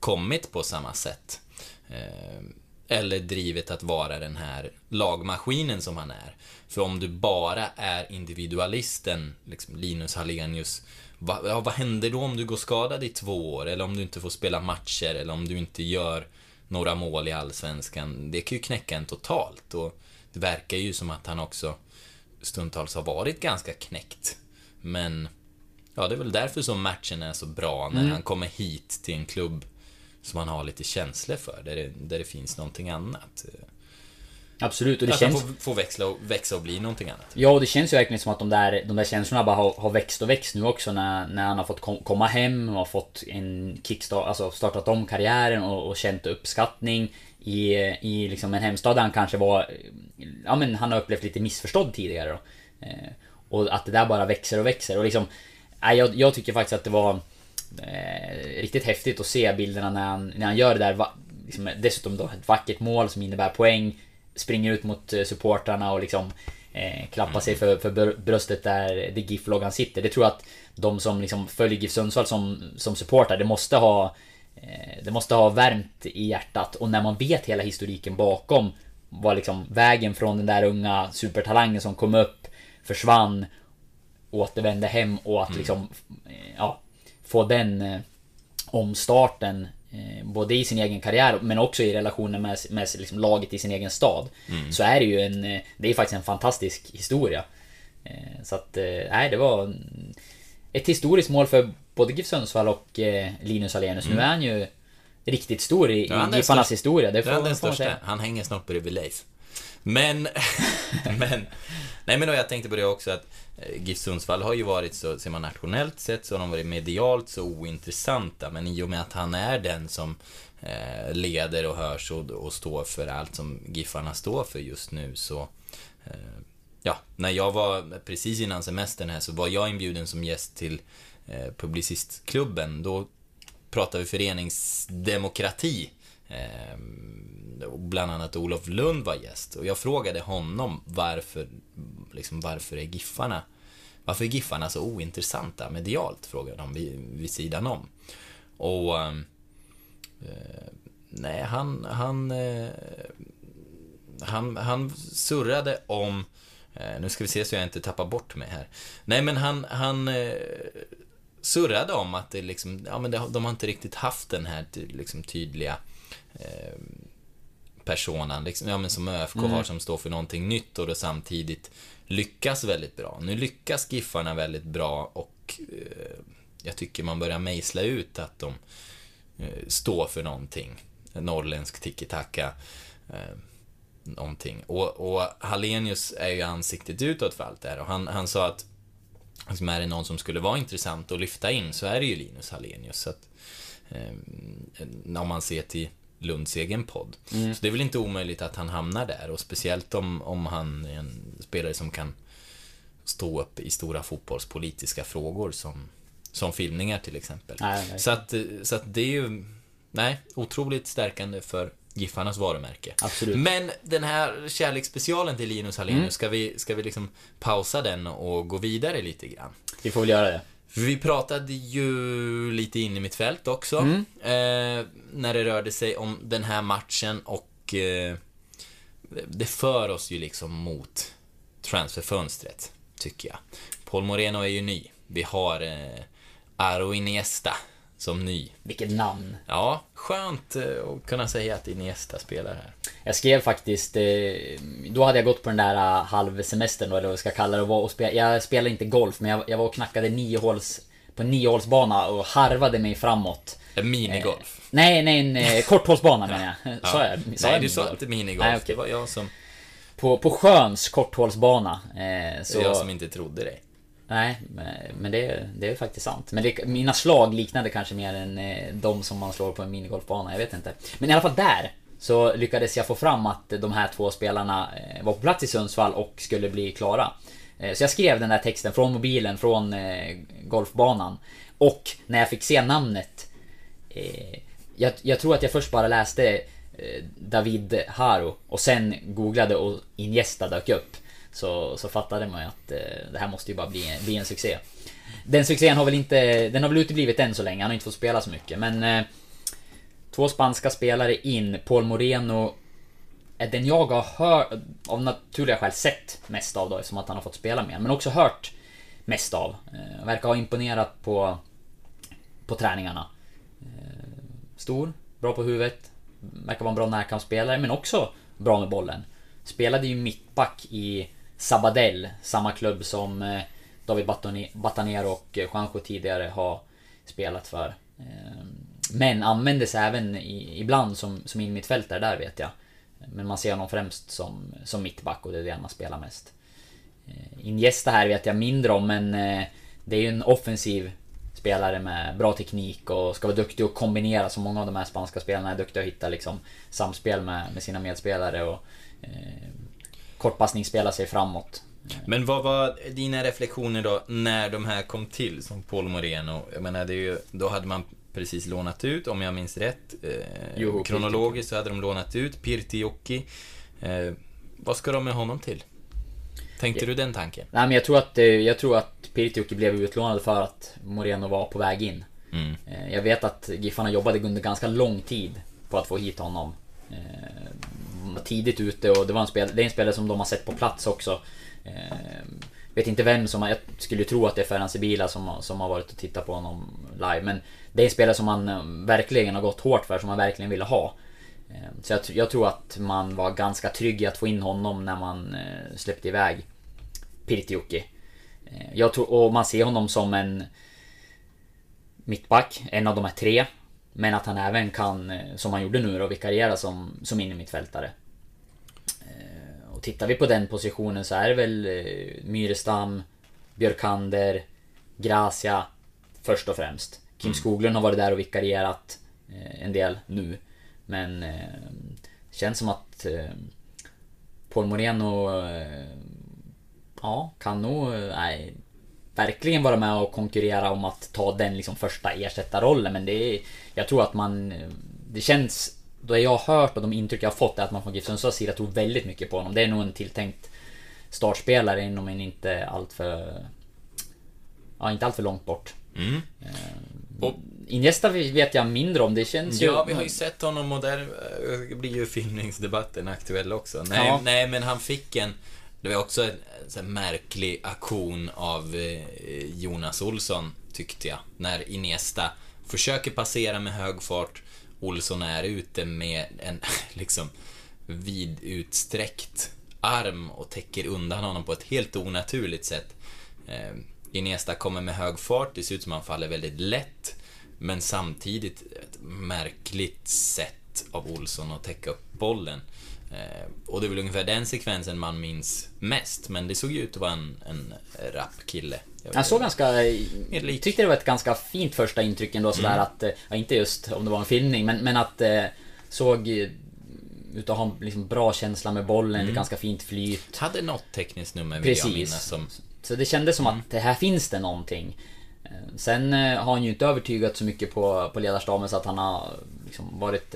kommit på samma sätt. Eh, eller drivet att vara den här lagmaskinen som han är. För om du bara är individualisten, liksom Linus Hallenius, vad, ja, vad händer då om du går skadad i två år? Eller om du inte får spela matcher? Eller om du inte gör några mål i Allsvenskan? Det kan ju knäcka en totalt. Och det verkar ju som att han också stundtals har varit ganska knäckt. Men, ja, det är väl därför som matchen är så bra när Mm. han kommer hit till en klubb som han har lite känslor för, där det, där det finns någonting annat. Absolut, och det att känns... han får, får växla och, växa och bli någonting annat. Ja, och det känns ju verkligen som att de där, de där känslorna bara har, har växt och växt nu också när, när han har fått kom, komma hem och har fått en kickstart, alltså startat om karriären och, och känt uppskattning i, i liksom en hemstad där han kanske var, ja men han har upplevt lite missförstådd tidigare då. Eh, och att det där bara växer och växer och liksom, nej, jag, jag tycker faktiskt att det var eh, riktigt häftigt att se bilderna när han, när han gör det där, va, liksom, dessutom då ett vackert mål som innebär poäng springer ut mot eh, supportrarna och liksom eh, klappar sig för, för br- bröstet där det GIF-loggan sitter. Det tror jag att de som liksom följer GIF Sundsvall som, som supportrar, det måste ha eh, Det måste ha värmt i hjärtat och när man vet hela historiken bakom var liksom vägen från den där unga supertalangen som kom upp, försvann, återvände hem och att liksom eh, ja, få den eh, omstarten eh, både i sin egen karriär men också i relationen med, med liksom laget i sin egen stad. Så är det ju en, eh, det är faktiskt en fantastisk historia. Eh, Så att, eh, nej det var mm, ett historiskt mål för både GIF Sundsvall och Linus Alenius. Nu är han ju riktigt stor i, är GIFarnas historia. Det Det får, är får den största. Han hänger snart bredvid Leif. Men, men, nej men då jag tänkte på det också att Eh, GIF Sundsvall har ju varit så, ser man nationellt sett, så har de varit medialt så ointressanta. Men i och med att han är den som eh, leder och hörs och, och står för allt som Giffarna står för just nu så eh, Ja, när jag var precis innan semestern här så var jag inbjuden som gäst till eh, Publicistklubben. Då pratade vi föreningsdemokrati. Eh, bland annat Olof Lund var gäst. Och jag frågade honom varför, liksom varför är Giffarna varför är Giffarna så ointressanta medialt? Frågade de vid, vid sidan om. Och... Ehm, eh, nej, han... Han, eh, han... han surrade om... Eh, nu ska vi se så jag inte tappar bort mig här. Nej, men han... han eh, surrade om att det liksom... Ja, men det, de har inte riktigt haft den här liksom, tydliga... Ehm, Personan, liksom, ja, men som ÖFK har som står för någonting nytt och då samtidigt lyckas väldigt bra. Nu lyckas Giffarna väldigt bra och eh, jag tycker man börjar mejsla ut att de eh, står för någonting. Norrländsk tiki-taka. Eh, någonting. Och, och Hallenius är ju ansiktet utåt för allt det här och han, han sa att liksom, är det någon som skulle vara intressant att lyfta in så är det ju Linus Hallenius. Så att, eh, om man ser till Lunds egen podd. Så det är väl inte omöjligt att han hamnar där och speciellt om, om han är en spelare som kan stå upp i stora fotbollspolitiska frågor som, som filmningar till exempel. Nej, verkligen. så, att, så att det är ju, nej, otroligt stärkande för Giffarnas varumärke. Absolut. Men den här kärleksspecialen till Linus Hallenius, Mm. ska, vi, ska vi liksom pausa den och gå vidare lite grann? Vi får väl göra det. Vi pratade ju lite in i mitt fält också. Mm. Eh, när det rörde sig om den här matchen och eh, det för oss ju liksom mot transferfönstret, tycker jag. Paul Moreno är ju ny. Vi har eh, Aro Iniesta som ny. Vilket namn. Ja, skönt eh, att kunna säga att Iniesta spelar här. Jag skrev faktiskt, eh, då hade jag gått på den där eh, halvsemestern då, eller vad jag ska kalla det. Och spel, jag spelade inte golf, men jag, jag var och knackade niohåls, på en niohålsbana och harvade mig framåt. En minigolf. Nej, nej, en eh, korthålsbana menar jag. Sa jag? Sa Nej, jag du sa inte minigolf. Nej, okej. Det var jag som, På, på sjöns korthålsbana. Eh, så, jag som inte trodde dig. Nej, men- det, det är faktiskt sant. Men det, mina slag liknade kanske mer än eh, de som man slår på en minigolfbana, jag vet inte. Men i alla fall där så lyckades jag få fram att de här två spelarna eh, var på plats i Sundsvall och skulle bli klara. Eh, så jag skrev den där texten från mobilen, från golfbanan. Och när jag fick se namnet jag, jag tror att jag först bara läste David Haro och sen googlade och Iniesta dök upp. Så, så fattade man ju att eh, det här måste ju bara bli, en- bli en succé. Den succén har väl inte, den har väl uteblivit än så länge, han har inte fått spela så mycket men eh, Två spanska spelare in, Paul Moreno är den jag har hört, av naturliga skäl sett mest av då, eftersom att han har fått spela mer. Men också hört mest av. Eh, verkar ha imponerat på, på träningarna. Eh, stor, bra på huvudet, verkar vara en bra närkampsspelare, men också bra med bollen. Spelade ju mittback i Sabadell, samma klubb som eh, David Batanero och eh, Juanjo tidigare har spelat för. Ehm, men användes även ibland som, som innermittfältare där vet jag. Men man ser honom främst som, som mittback och det är det han spelar mest. Eh, Iniesta här vet jag mindre om men det är ju en offensiv spelare med bra teknik och ska vara duktig och kombinera som många av de här spanska spelarna är duktiga att hitta liksom samspel med, med sina medspelare och eh, kortpassningsspela sig framåt. Men vad var dina reflektioner då när de här kom till som Paul Moreno? Jag menar, det är ju, då hade man precis lånat ut, om jag minns rätt. Eh, jo, kronologiskt så hade de lånat ut Pirtijoki. Eh, vad ska de med honom till? Tänkte ja. du den tanken? Nej men jag tror att, eh, jag tror att Pirtijoki blev utlånad för att Moreno var på väg in. Mm. Eh, jag vet att Giffarna jobbade under ganska lång tid på att få hit honom var tidigt ute och det, var en spel, det är en spelare som de har sett på plats också. Ehm, vet inte vem som, jag skulle tro att det är Ferhan Sibila som, som har varit och tittat på honom live. Men det är en spelare som man ehm, verkligen har gått hårt för, som man verkligen ville ha. Ehm, så jag, jag, tror att man var ganska trygg i att få in honom när man eh, släppte iväg Pirtiuki. Eh, jag tror, och man ser honom som en mittback, en av de här tre. Men att han även kan, eh, som han gjorde nu då, vikariera som, som innermittfältare. Eh, och tittar vi på den positionen så är det väl Myrestam, Björkander, Gracia först och främst. Kim mm. Skoglund har varit där och vikarierat en del nu. Men känns som att Paul Moreno ja, kan nog nej, verkligen vara med och konkurrera om att ta den liksom första ersättarrollen. Men det är, jag tror att man... Det känns... Det jag har hört och de intryck jag har fått är att man från GIF Sundsvalls sida tror väldigt mycket på honom. Det är nog en tilltänkt startspelare inom en inte alltör... Ja, inte alltför långt bort. Mm. Eh, och, Iniesta vet jag mindre om, det känns ju... Ja, vi har ju sett honom och där eh, blir ju filmningsdebatten aktuell också. Nej, ja. nej men han fick en... Det var också en märklig aktion av eh, Jonas Olsson, tyckte jag. När Iniesta försöker passera med hög fart. Olsson är ute med en liksom vidutsträckt arm och täcker undan honom på ett helt onaturligt sätt. Ehm, Iniesta kommer med hög fart, det ser ut som han faller väldigt lätt. Men samtidigt ett märkligt sätt av Olsson att täcka upp bollen. Eh, och det är väl ungefär den sekvensen man minns mest, men det såg ju ut att vara en, en rapp kille. Han såg ganska... Jag tyckte det var ett ganska fint första intryck ändå sådär mm. att... Eh, ja, inte just om det var en filmning, men, men att... Eh, såg ut att ha liksom bra känsla med bollen, mm. ett ganska fint flyt. Hade något tekniskt nummer vill jag minnas som... Så det kändes som mm. att det här finns det någonting. Sen har han ju inte övertygat så mycket på, på ledarstaben så att han har liksom varit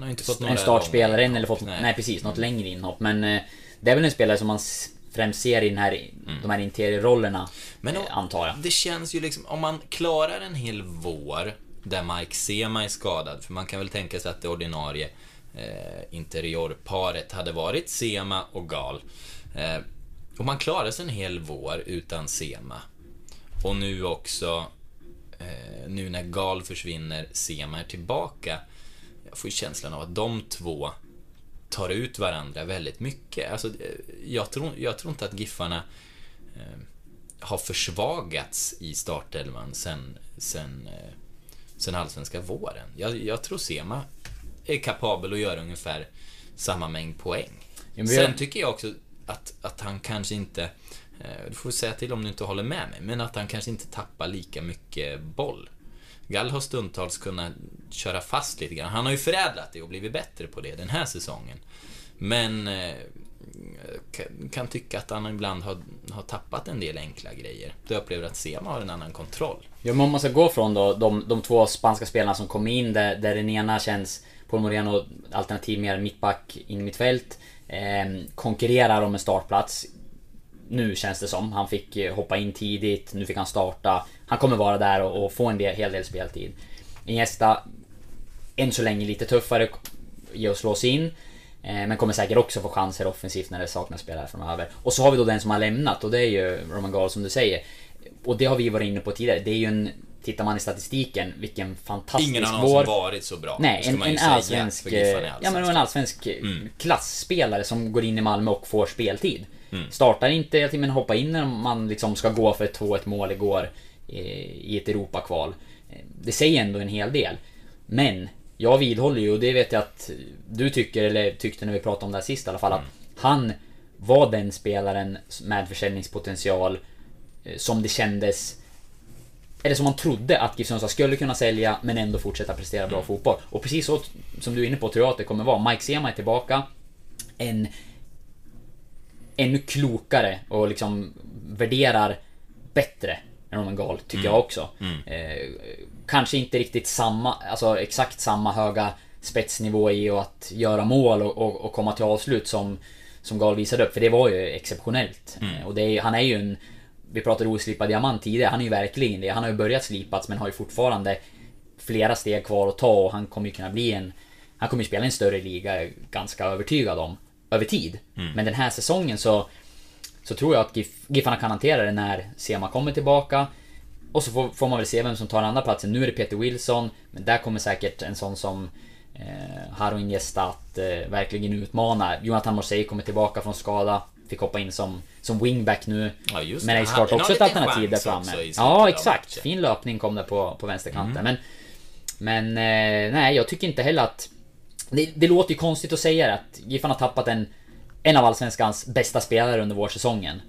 ja, inte fått en startspelare än eller fått, nej. nej precis, något mm. längre inhopp. Men eh, det är väl en spelare som man främst ser i den här, mm. de här interiorrollerna, Men och, eh, antar jag. Det känns ju liksom, om man klarar en hel vår där Mike Sema är skadad, för man kan väl tänka sig att det ordinarie eh, interiorparet hade varit Sema och Gal. Eh, och man klarar sig en hel vår utan Sema. Och nu också eh, nu när Gal försvinner, Sema är tillbaka. Jag får känslan av att de två tar ut varandra väldigt mycket. Alltså, jag, tror, jag tror inte att Giffarna eh, har försvagats i startelvan sen, sen, eh, sen allsvenska våren. Jag, jag tror Sema är kapabel att göra ungefär samma mängd poäng. Ja, Sen tycker jag också att, att han kanske inte Eh, du får säga till om du inte håller med mig, men att han kanske inte tappar lika mycket boll. Gall har stundtals kunnat köra fast lite grann. Han har ju förädlat det och blivit bättre på det den här säsongen. Men eh, kan tycka att han ibland har, har tappat en del enkla grejer. Jag upplever att Sema har en annan kontroll. Ja, men om man ska gå från då de, de två spanska spelarna som kom in där, där den ena känns Paul Moreno alternativ mer mittback in i mittfält. Eh, konkurrerar om en startplats nu känns det som. Han fick eh, hoppa in tidigt, nu fick han starta. Han kommer vara där och, och få en del, hel del speltid. Iniesta, än så länge lite tuffare i att slå sig in. Eh, men kommer säkert också få chanser offensivt när det saknas spelare framöver. Och så har vi då den som har lämnat och det är ju Roman Gall som du säger. Och det har vi varit inne på tidigare. Det är ju en... Tittar man i statistiken, vilken fantastisk Ingen annan som varit så bra. Nej, en, en allsvensk... är Ja men en allsvensk Mm. klassspelare som går in i Malmö och får speltid. Mm. Startar inte men hoppar in när man liksom ska gå för ett 2-1 mål igår eh, i ett Europakval. Eh, Det säger ändå en hel del. Men jag vidhåller ju, och det vet jag att du tycker, eller tyckte när vi pratade om det här sist i alla fall, att han var den spelaren med försäljningspotential eh, som det kändes eller som man trodde att GIF Sundsvall skulle kunna sälja men ändå fortsätta prestera bra fotboll. Och precis så som du är inne på tror jag att det kommer vara. Mike Sema är tillbaka. En ännu klokare och liksom värderar bättre än Roman Gall, tycker jag också. Eh, kanske inte riktigt samma, alltså exakt samma höga spetsnivå i att göra mål och, och, och komma till avslut som, som Gall visade upp, för det var ju exceptionellt. Eh, och är, han är ju en... Vi pratade oslipad diamant tidigare, han är ju verkligen det. Han har ju börjat slipas men har ju fortfarande flera steg kvar att ta och han kommer ju kunna bli en... Han kommer ju spela i en större liga, ganska övertygad om. Över tid. Men den här säsongen så... Så tror jag att GIF, Giffarna kan hantera det när Sema kommer tillbaka. Och så får, får man väl se vem som tar andra platsen. Nu är det Peter Wilson, men där kommer säkert en sån som eh, Haroin Gesta att eh, verkligen utmana. Jonathan Morsey kommer tillbaka från skada. Fick hoppa in som, som wingback nu. Ja, just men det. är såklart Han- också ett alternativ där framme. Ja, exakt. matchen. Mm. Fin löpning kom det på, på vänsterkanten. Men, men eh, nej, jag tycker inte heller att... Det, det låter ju konstigt att säga att Giffarna har tappat en, en av Allsvenskans bästa spelare under vårsäsongen.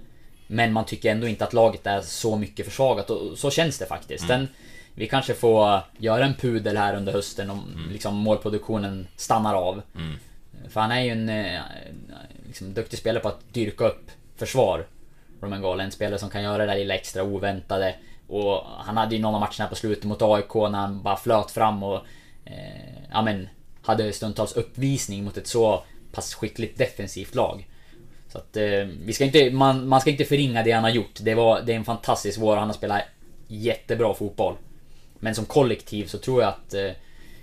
Men man tycker ändå inte att laget är så mycket försvagat och så känns det faktiskt. Mm. Den, vi kanske får göra en pudel här under hösten om Mm. liksom målproduktionen stannar av. För han är ju en eh, liksom, duktig spelare på att dyrka upp försvar. Roman Gall, en spelare som kan göra det där lilla extra oväntade. Och han hade ju någon av matcherna på slutet mot AIK när han bara flöt fram och... Eh, ja men... Hade stundtals uppvisning mot ett så pass skickligt defensivt lag. Så att eh, vi ska inte, man, man ska inte förringa det han har gjort. Det, var, det är en fantastisk vår han har spelat jättebra fotboll. Men som kollektiv så tror jag att eh,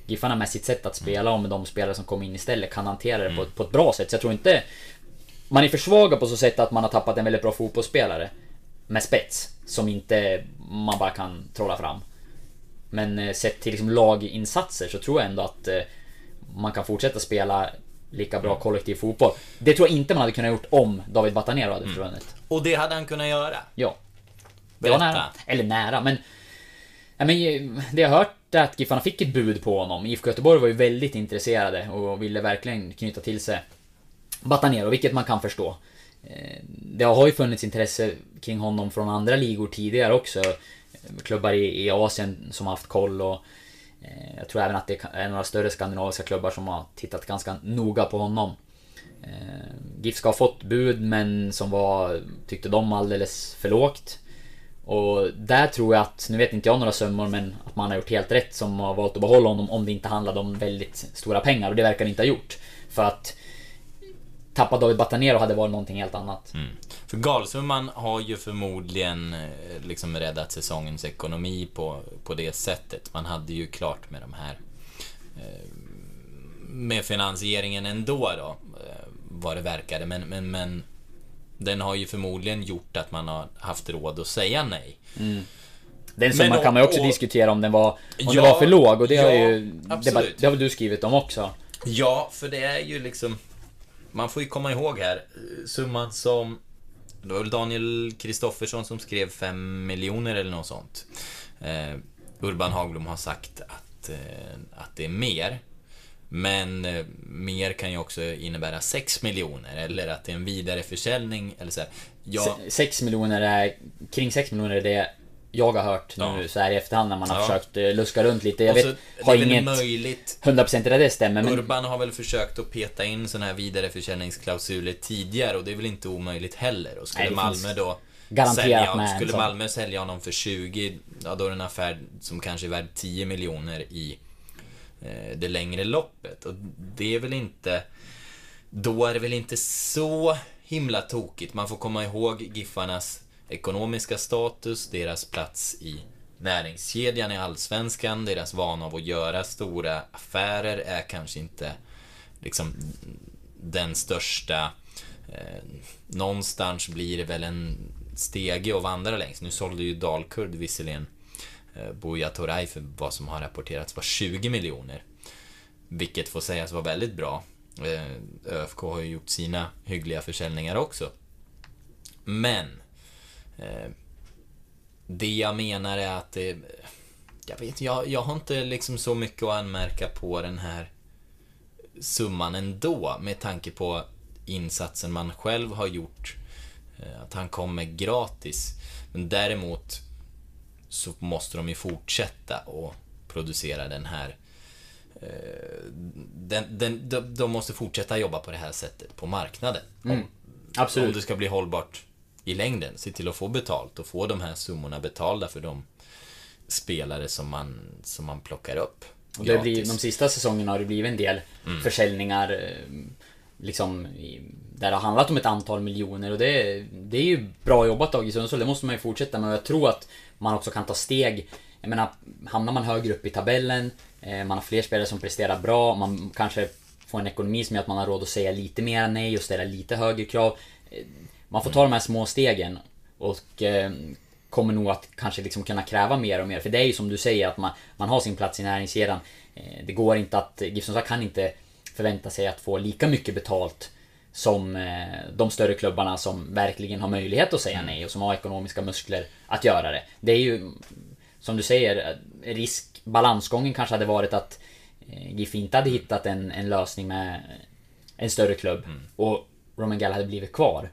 Giffarna med sitt sätt att spela och med de spelare som kommer in istället kan hantera det på, ett- på ett bra sätt. Så jag tror inte... Man är för svaga på så sätt att man har tappat en väldigt bra fotbollsspelare. Med spets. Som inte man bara kan trolla fram. Men eh, sett till liksom laginsatser så tror jag ändå att eh, man kan fortsätta spela lika bra kollektiv fotboll. Det tror jag inte man hade kunnat gjort om David Batanero hade försvunnit. Och det hade han kunnat göra. Ja. Det var nära. Eller nära, men... Ja, men eh, det jag har hört är att Giffarna fick ett bud på honom. IFK Göteborg var ju väldigt intresserade och ville verkligen knyta till sig Batanero, vilket man kan förstå. Eh, Det har ju funnits intresse kring honom från andra ligor tidigare också. Klubbar i, Asien som haft koll och Eh, jag tror även att det är några större skandinaviska klubbar som har tittat ganska noga på honom. Eh, GIF ska ha fått bud men som var, tyckte de, alldeles för lågt. Och där tror jag att, nu vet inte jag några summor men att man har gjort helt rätt som har valt att behålla honom om det inte handlade om väldigt stora pengar och det verkar det inte ha gjort. För att tappa David Batanero hade varit någonting helt annat. För Galsumman har ju förmodligen eh, liksom räddat säsongens ekonomi på, på det sättet. Man hade ju klart med de här eh, med finansieringen ändå då, eh, vad det verkade. Men, men, men den har ju förmodligen gjort att man har haft råd att säga nej. Den summan Men kan man ju också och- diskutera om den var, om Ja, den var för låg och det har ja, ju... Det, det har du skrivit om också? Ja, för det är ju liksom... Man får ju komma ihåg här, eh, summan som... Det var väl Daniel Kristoffersson som skrev 5 miljoner eller något sånt. Eh, Urban Hagblom har sagt att, eh, att det är mer. Men eh, mer kan ju också innebära 6 miljoner eller att det är en vidareförsäljning eller så här. Jag... 6 miljoner är... Kring 6 miljoner är det jag har hört nu Ja. så här i efterhand när man har Ja. försökt eh, luska runt lite. Jag så, vet, det har är väl inget möjligt 100% att det stämmer men... Urban har väl försökt att peta in såna här vidareförsäljningsklausuler tidigare och det är väl inte omöjligt heller. Och skulle Nej, det Malmö då garanterat sälja, med Skulle. Malmö sälja honom för 20, ja då är det en affär som kanske är värd 10 miljoner i eh, det längre loppet. Och det är väl inte... Då är det väl inte så himla tokigt. Man får komma ihåg Giffarnas ekonomiska status, deras plats i näringskedjan i Allsvenskan, deras vana av att göra stora affärer är kanske inte liksom den största... Eh, någonstans blir det väl en stege att vandra längs. Nu sålde ju Dalkurd visserligen eh, Buya Toray för vad som har rapporterats var 20 miljoner. Vilket får sägas vara väldigt bra. Eh, ÖFK har ju gjort sina hyggliga försäljningar också. Men... Eh, det jag menar är att det... Jag vet jag, jag har inte liksom så mycket att anmärka på den här summan ändå med tanke på insatsen man själv har gjort. Eh, att han kommer gratis. Men däremot så måste de ju fortsätta och producera den här eh, den, den, de, de måste fortsätta jobba på det här sättet på marknaden. Mm. Om, Absolut. om det ska bli hållbart i längden. Se till att få betalt och få de här summorna betalda för de spelare som man, som man plockar upp. Och det blir, de sista säsongerna har det blivit en del Mm. försäljningar eh, Liksom Där det har handlat om ett antal miljoner och det, det är ju bra jobbat av Sundsvall, det måste man ju fortsätta med och jag tror att man också kan ta steg Jag menar, hamnar man högre upp i tabellen eh, Man har fler spelare som presterar bra, man kanske får en ekonomi som gör att man har råd att säga lite mer nej och ställa lite högre krav Eh, Man får ta de här små stegen och eh, kommer nog att kanske liksom kunna kräva mer och mer. För det är ju som du säger att man, man har sin plats i näringskedjan. Eh, Det går inte att, Sundsvall kan inte förvänta sig att få lika mycket betalt som eh, de större klubbarna som verkligen har möjlighet att säga nej och som har ekonomiska muskler att göra det. Det är ju, som du säger, risk, balansgången kanske hade varit att GIF inte hade hittat en, en lösning med en större klubb och Roman Gall hade blivit kvar.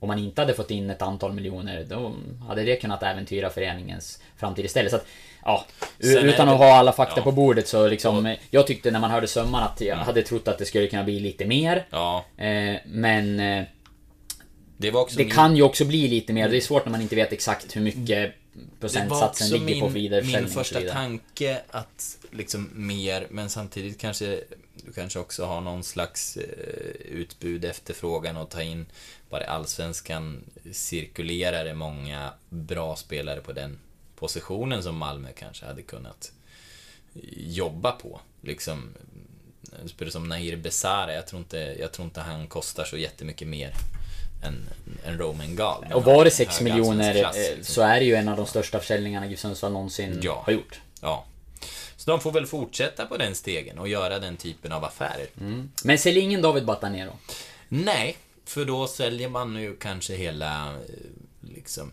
Om man inte hade fått in ett antal miljoner, då hade det kunnat äventyra föreningens framtid istället. Så att, ja, Sen utan det- att ha alla fakta ja. på bordet så liksom... Jag tyckte när man hörde summan att jag hade trott att det skulle kunna bli lite mer. Ja, Eh, men eh, det var det min- kan ju också bli lite mer. Det är svårt när man inte vet exakt hur mycket Det var procentsatsen ligger på min, vidareförsäljning min och så första tanke att liksom mer, men samtidigt kanske du kanske också har någon slags eh, utbud, efterfrågan och ta in bara i Allsvenskan cirkulerar det många bra spelare på den positionen som Malmö kanske hade kunnat jobba på. Liksom, spelare som Nahir Besara, jag tror, inte, jag tror inte han kostar så jättemycket mer än, än Roman. Men Och var det en 6 hög miljoner klass, eh, liksom. så är det ju en av de största försäljningarna GIF Sundsvall någonsin Ja. har gjort. Ja. Så de får väl fortsätta på den stegen och göra den typen av affärer. Men sälj ingen David Batanero. Nej, för då säljer man ju kanske hela, eh, liksom,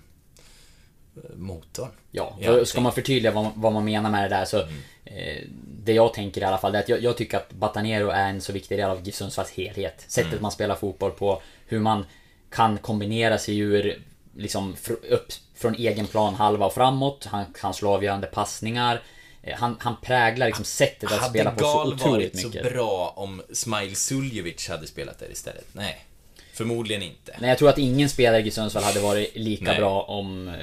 eh, motorn. Ja, allting. ska man förtydliga vad, vad man menar med det där så eh, Det jag tänker i alla fall är att jag, jag tycker att Batanero är en så viktig del av GIF Sundsvalls helhet. Sättet man spelar fotboll på, hur man kan kombinera sig ur liksom fr- upp från egen plan halva och framåt. Han kan slå avgörande passningar. Eh, Han, han präglar liksom sättet att spela Hade på så Gal otroligt varit så mycket. bra om Smile Suljovic hade spelat där istället? Nej. Förmodligen inte. Nej, jag tror att ingen spelare i Sundsvall hade varit lika Nej. bra om... eh,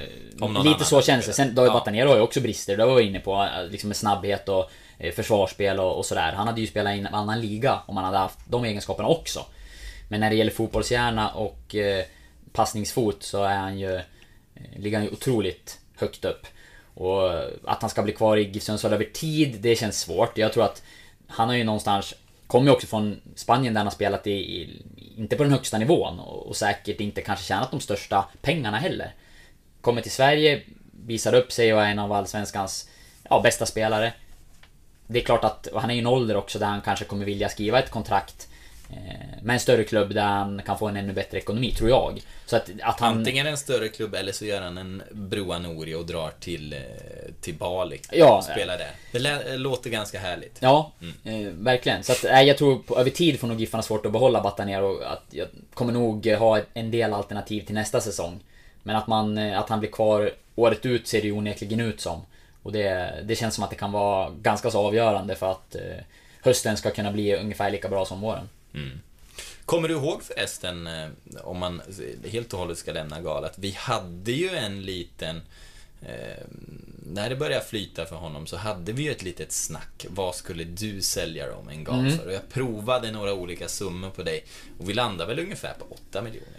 Om lite så hade känns det. Sen David Ja. Batanero har ju också brister, det var jag inne på. eh, Liksom med snabbhet och försvarsspel och, och sådär. Han hade ju spelat i en annan liga om han hade haft de egenskaperna också. Men när det gäller fotbollshjärna och eh, passningsfot så är han ju... Eh, ligger han ju otroligt högt upp. Och eh, att han ska bli kvar i GIF Sundsvall över tid, det känns svårt. Jag tror att han har ju någonstans Kommer ju också från Spanien där han har spelat i, i inte på den högsta nivån och, och säkert inte kanske tjänat de största pengarna heller. Kommer till Sverige, visar upp sig och är en av Allsvenskans ja, bästa spelare. Det är klart att, han är ju en ålder också där han kanske kommer vilja skriva ett kontrakt eh, med en större klubb där han kan få en ännu bättre ekonomi, tror jag. Så att, att han... Antingen en större klubb eller så gör han en Broa Nouri och drar till, eh, till Bali. Ja. Och spelar där. Det lä- låter ganska härligt. Ja, Mm. eh, verkligen. Så att, jag tror på, över tid får nog Giffarna svårt att behålla Batanero. Att jag kommer nog ha en del alternativ till nästa säsong. Men att, man, eh, att han blir kvar året ut ser det ju onekligen ut som. Och det, det känns som att det kan vara ganska så avgörande för att eh, hösten ska kunna bli ungefär lika bra som våren. Kommer du ihåg förresten, eh, om man helt och hållet ska lämna galet, vi hade ju en liten... Eh, när det började flyta för honom så hade vi ju ett litet snack. Vad skulle du sälja dem en gal Mm. för? Och jag provade några olika summor på dig. Och vi landade väl ungefär på 8 miljoner.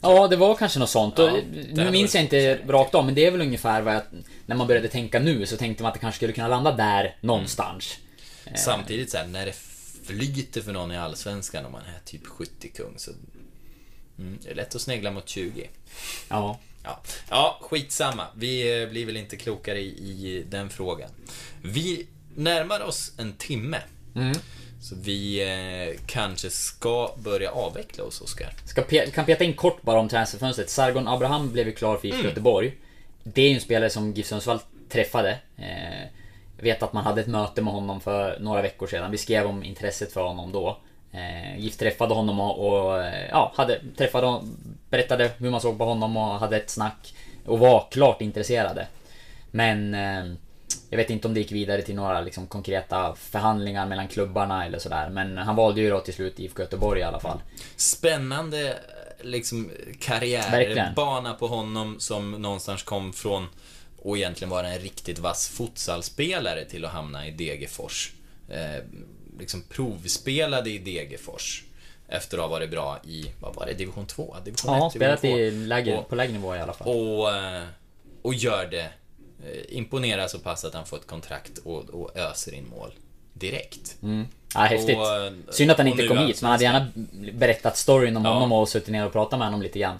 Ja, det var kanske något sånt. Ja, nu minns jag inte säkert. rakt av, men det är väl ungefär vad jag... När man började tänka nu så tänkte man att det kanske skulle kunna landa där någonstans. Samtidigt så här, när det flyter för någon i Allsvenskan om man är typ 70-kung. Så mm, det är lätt att snegla mot 20. Ja. Ja, ja skitsamma. Vi eh, blir väl inte klokare i, i den frågan. Vi närmar oss en timme. Mm. Så vi eh, kanske ska börja avveckla oss, Oskar. Ska pe kan peta in kort bara om transferfönstret. Sargon Abraham blev ju klar för IFK Mm. Göteborg. Det är ju en spelare som GIF Sundsvall träffade. Eh, jag vet att man hade ett möte med honom för några veckor sedan. Vi skrev om intresset för honom då. Eh, GIF träffade honom och, och eh, ja, hade, träffade honom, berättade hur man såg på honom och hade ett snack. Och var klart intresserade. Men eh, jag vet inte om det gick vidare till några liksom, konkreta förhandlingar mellan klubbarna eller sådär. Men han valde ju då till slut IFK Göteborg i alla fall. Spännande liksom Verkligen. karriärbana på honom som någonstans kom från och egentligen vara en riktigt vass futsalspelare till att hamna i Degerfors. Eh, liksom provspelade i Degerfors. Efter att ha varit bra i, vad var det, division 2? Division Ja, 1, spelat i 2. lägre, Och- på lägre nivå i alla fall. Och, eh, och gör det. eh, Imponerar så pass att han får ett kontrakt och, och öser in mål direkt. Ja, häftigt. Och, eh, Synd att han inte kom hit. Man hade gärna berättat storyn om Ja. honom och suttit ner och pratat med honom lite grann.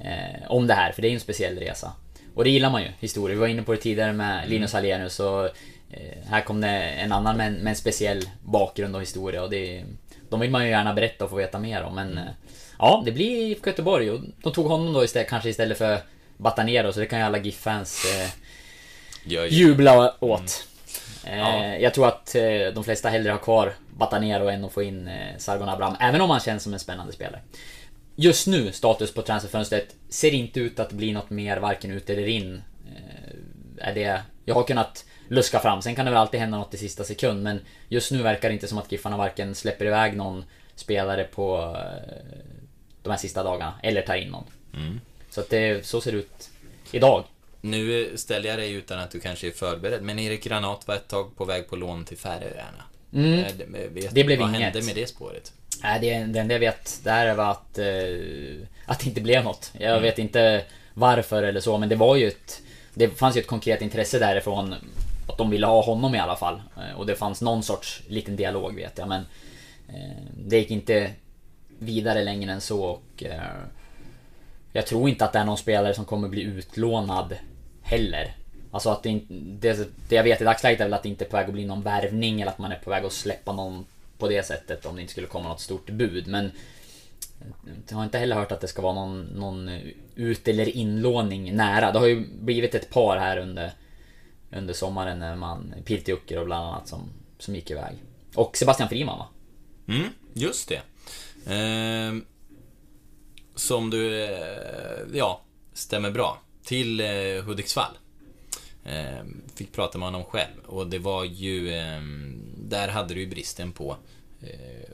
Eh, om det här, för det är ju en speciell resa. Och det gillar man ju, historier. Vi var inne på det tidigare med Linus Hallenius och eh, här kom det en annan med en, med en speciell bakgrund och historia och det... De vill man ju gärna berätta och få veta mer om men... Eh, ja, det blir IFK Göteborg och de tog honom då istället, kanske istället för Batanero så det kan ju alla GIF-fans eh, jubla åt. Eh, Ja. Jag tror att eh, de flesta hellre har kvar Batanero än att få in eh, Sargon Abraham, även om han känns som en spännande spelare. Just nu, status på transferfönstret, ser inte ut att bli något mer varken ut eller in. Eh, Är det... Jag har kunnat luska fram, sen kan det väl alltid hända något i sista sekund, men just nu verkar det inte som att Giffarna varken släpper iväg någon spelare på eh, de här sista dagarna, eller tar in någon. Så att det, så ser det ut idag. Nu ställer jag dig utan att du kanske är förberedd, men Erik Granat var ett tag på väg på lån till Färöarna. Mm. Eh, det- Vet, Det blev vad inget. hände med det spåret? Nej, det, det enda jag vet där var att, eh, att det inte blev något. Jag Mm. vet inte varför eller så, men det var ju ett... Det fanns ju ett konkret intresse därifrån att de ville ha honom i alla fall. Eh, Och det fanns någon sorts liten dialog vet jag, men... Eh, det gick inte vidare längre än så och... Jag tror inte att det är någon spelare som kommer bli utlånad heller. Alltså att det, det, det jag vet i dagsläget är väl att det inte är på väg att bli någon värvning eller att man är på väg att släppa någon på det sättet om det inte skulle komma något stort bud. Men jag har inte heller hört att det ska vara någon, någon ut eller inlåning nära. Det har ju blivit ett par här under, under sommaren när man... Piltiukker och bland annat som, som gick iväg. Och Sebastian Friman va? Mm, just det. Eh, som du, eh, ja, stämmer bra. Till eh, Hudiksvall. Ehm, fick prata med honom själv och det var ju, ehm, där hade du ju bristen på eh,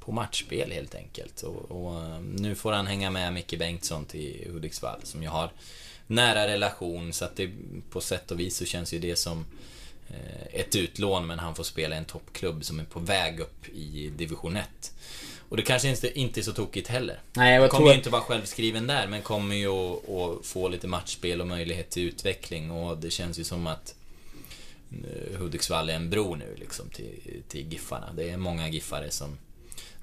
på matchspel helt enkelt. Och, och ehm, nu får han hänga med Micke Bengtsson till Hudiksvall som jag har nära relation så att det på sätt och vis så känns ju det som eh, ett utlån men han får spela i en toppklubb som är på väg upp i division 1. Och det kanske inte, inte är så tokigt heller. Nej, jag kommer tror ju inte vara självskriven där men kommer ju att, att få lite matchspel och möjlighet till utveckling och det känns ju som att eh, Hudiksvall är en bro nu liksom till, till Giffarna. Det är många Giffare som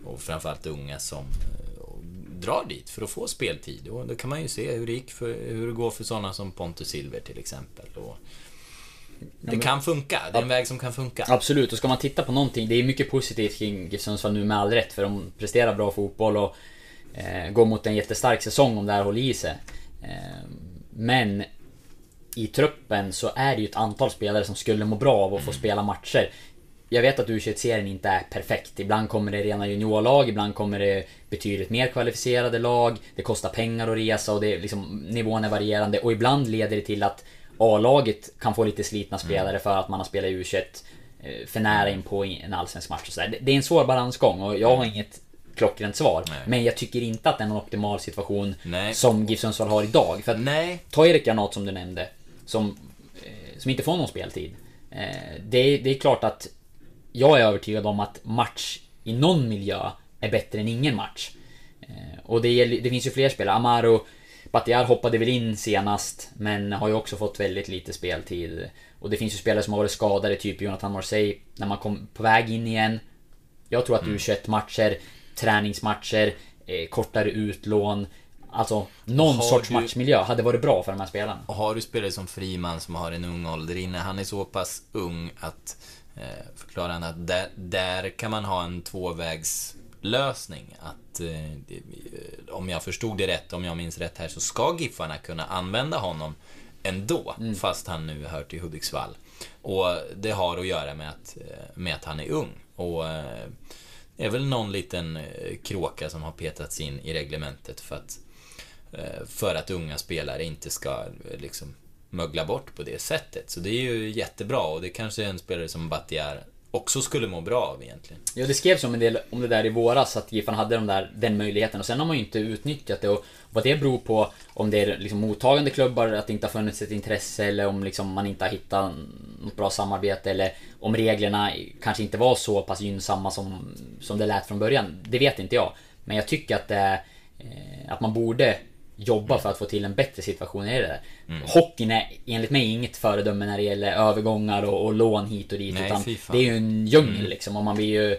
och framförallt unga som eh, drar dit för att få speltid. Och då kan man ju se hur det, gick för, hur det går för sådana som Pontus Silver till exempel. Och det kan funka, det är en väg som kan funka. Absolut, och ska man titta på någonting, det är mycket positivt kring Sundsvall nu med all rätt, för de presterar bra fotboll och eh, går mot en jättestark säsong om det här håller i sig. Eh, men i truppen så är det ju ett antal spelare som skulle må bra av att få spela matcher. Jag vet att U21-serien inte är perfekt. Ibland kommer det rena juniorlag, ibland kommer det betydligt mer kvalificerade lag. Det kostar pengar att resa och det är liksom, nivån är varierande. Och ibland leder det till att A-laget kan få lite slitna spelare för att man har spelat i U21 eh, för nära in på en allsvensk match och sådär. Det- Det är en svår balansgång och jag har inget klockrent svar. Nej. Men jag tycker inte att det är någon optimal situation Nej. som GIF Sundsvall har idag. För att Nej, Ta Erik Granat som du nämnde, som, eh, som inte får någon speltid. Eh, det, är, det är klart att jag är övertygad om att match i någon miljö är bättre än ingen match. Och det, gäller- det finns ju fler spelare. Amaro Batiar hoppade väl in senast, men har ju också fått väldigt lite speltid. Och det finns ju spelare som har varit skadade, typ Jonathan Marseille, när man kom på väg in igen. Jag tror att U21-matcher, träningsmatcher, eh, kortare utlån. Alltså någon Har sorts du- matchmiljö hade varit bra för de här spelarna. Och har du spelare som Friman som har en ung ålder inne, han är så pass ung att eh, förklara han att där, där kan man ha en tvåvägslösning. Att eh, eh, om jag förstod det rätt, om jag minns rätt här, så ska Giffarna kunna använda honom ändå, fast han nu hör till Hudiksvall. Och det har att göra med att, eh, med att han är ung. Och eh, det är väl någon liten eh, kråka som har petats in i reglementet för att Eh, för att unga spelare inte ska liksom mögla bort på det sättet. Så det är ju jättebra och det kanske är en spelare som Battiar också skulle må bra av egentligen. Ja, det skrevs om en del om det där i våras, att Giffarna hade de där, den möjligheten. Och sen har man ju inte utnyttjat det. Och vad det beror på, om det är liksom mottagande klubbar, att det inte har funnits ett intresse, eller om liksom man inte har hittat något bra samarbete, eller om reglerna kanske inte var så pass gynnsamma som, som det lät från början. Det vet inte jag. Men jag tycker att det eh, att man borde jobba för att få till en bättre situation i det där. Mm. Hockeyn är enligt mig inget föredöme när det gäller övergångar och, och lån hit och dit. Nej, utan det är ju en djungel Mm. liksom och man blir ju...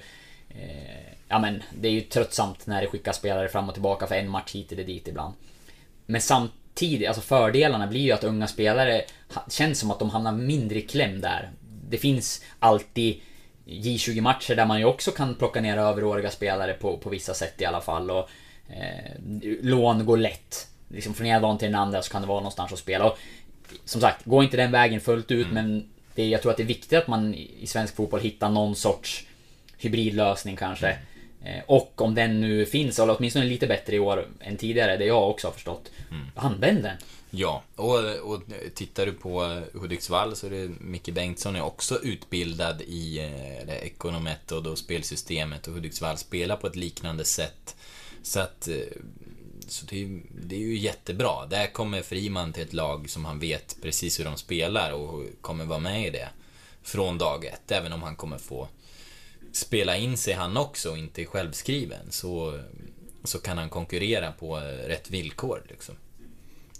Eh, ja men, det är ju tröttsamt när det skickas spelare fram och tillbaka för en match hit eller dit ibland. Men samtidigt, alltså fördelarna blir ju att unga spelare känns som att de hamnar mindre i kläm där. Det finns alltid J20 matcher där man ju också kan plocka ner överåriga spelare på, på vissa sätt i alla fall och Lån går lätt. Liksom från ena dagen till den andra så kan det vara någonstans att spela. Och, som sagt, går inte den vägen fullt ut men det, jag tror att det är viktigt att man i svensk fotboll hittar någon sorts hybridlösning kanske. Eh, Och om den nu finns, eller åtminstone lite bättre i år än tidigare, det jag också har förstått. Använd den! Ja, och, och tittar du på Hudiksvall så är det Micke Bengtsson är också utbildad i eh, det ekonometod och spelsystemet och Hudiksvall spelar på ett liknande sätt. Så att eh, så det, är, det är ju jättebra. Där kommer Friman till ett lag som han vet precis hur de spelar och kommer vara med i det från dag ett. Även om han kommer få spela in sig han också och inte är självskriven så, så kan han konkurrera på eh, rätt villkor. Liksom.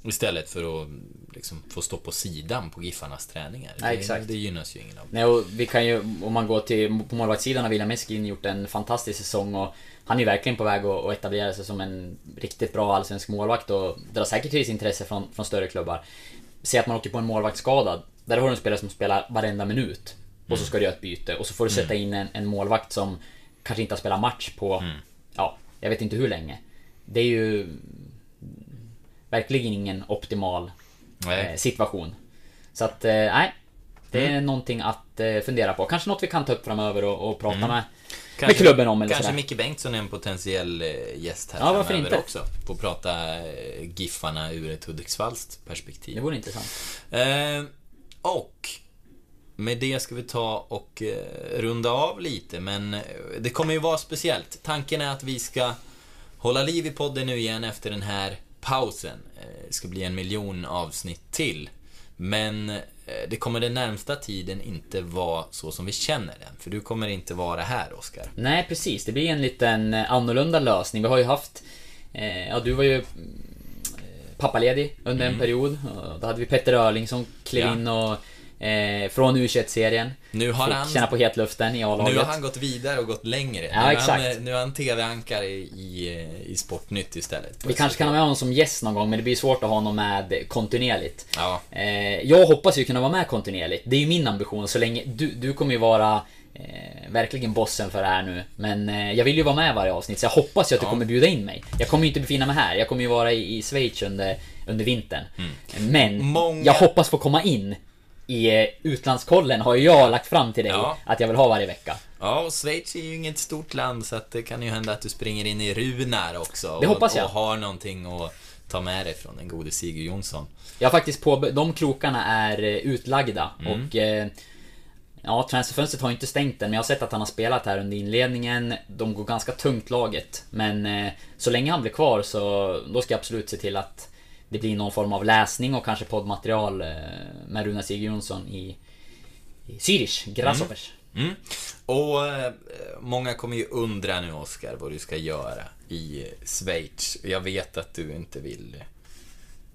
Istället för att liksom, få stå på sidan på Giffarnas träningar. Det, exakt. det gynnas ju ingen av. Nej, och vi kan ju, om man går till, på målvaktssidan har William Eskin gjort en fantastisk säsong och han är ju verkligen på väg att, att etablera sig som en riktigt bra allsvensk målvakt och drar säkert till sig intresse från, från större klubbar. Se att man åker på en målvaktsskada. Där har du en spelare som spelar varenda minut. Och så ska du göra ett byte och så får du sätta in en, en målvakt som kanske inte har spelat match på, ja, jag vet inte hur länge. Det är ju verkligen ingen optimal eh, situation. Så att, eh, nej. Det är någonting att eh, fundera på. Kanske något vi kan ta upp framöver och, och prata med, med klubben om eller Kanske sådär. Micke Bengtsson är en potentiell eh, gäst här Ja, varför inte? också. Få prata Giffarna ur ett Hudiksvallskt perspektiv. Det vore intressant. Eh, och med det ska vi ta och runda av lite, men det kommer ju vara speciellt. Tanken är att vi ska hålla liv i podden nu igen efter den här pausen. Eh, det ska bli en miljon avsnitt till. Men eh, det kommer den närmsta tiden inte vara så som vi känner den. För du kommer inte vara här, Oskar. Nej, precis. Det blir en liten eh, annorlunda lösning. Vi har ju haft... Eh, ja, du var ju mm, eh, pappaledig under en period. Då hade vi Petter Öhrling som klev Mm. Ja. in och... Eh, från U21-serien. Nu har han- känna på hetluften i A-laget. Nu har han gått vidare och gått längre. Ja, nu, är exakt. han, eh, nu är han TV-ankare i, i, eh, i Sportnytt istället. Vi kanske kan ha med honom som gäst någon gång, men det blir svårt att ha honom med kontinuerligt. Ja. Eh, jag hoppas ju kunna vara med kontinuerligt. Det är ju min ambition. Så länge du, du kommer ju vara eh, verkligen bossen för det här nu. Men eh, jag vill ju vara med varje avsnitt, så jag hoppas ju att du Ja. kommer bjuda in mig. Jag kommer ju inte befinna mig här. Jag kommer ju vara i, i Schweiz under, under vintern. Men Mm. Många- jag hoppas få komma in. I eh, utlandskollen har ju jag lagt fram till dig Ja. att jag vill ha varje vecka. Ja, och Schweiz är ju inget stort land så att det kan ju hända att du springer in i Runar också. Det och, hoppas jag. Och har någonting att ta med dig från den gode Sigurd Jonsson. Jag har faktiskt på De krokarna är eh, utlagda och... Eh, ja, transferfönstret har inte stängt än, men jag har sett att han har spelat här under inledningen. De går ganska tungt laget. Men så länge han blir kvar så då ska jag absolut se till att det blir någon form av läsning och kanske poddmaterial eh, med Runa Sigurd Jonsson i, i Zürich, Grasshoppers. Mm. Och eh, många kommer ju undra nu, Oskar, vad du ska göra i Schweiz. Jag vet att du inte vill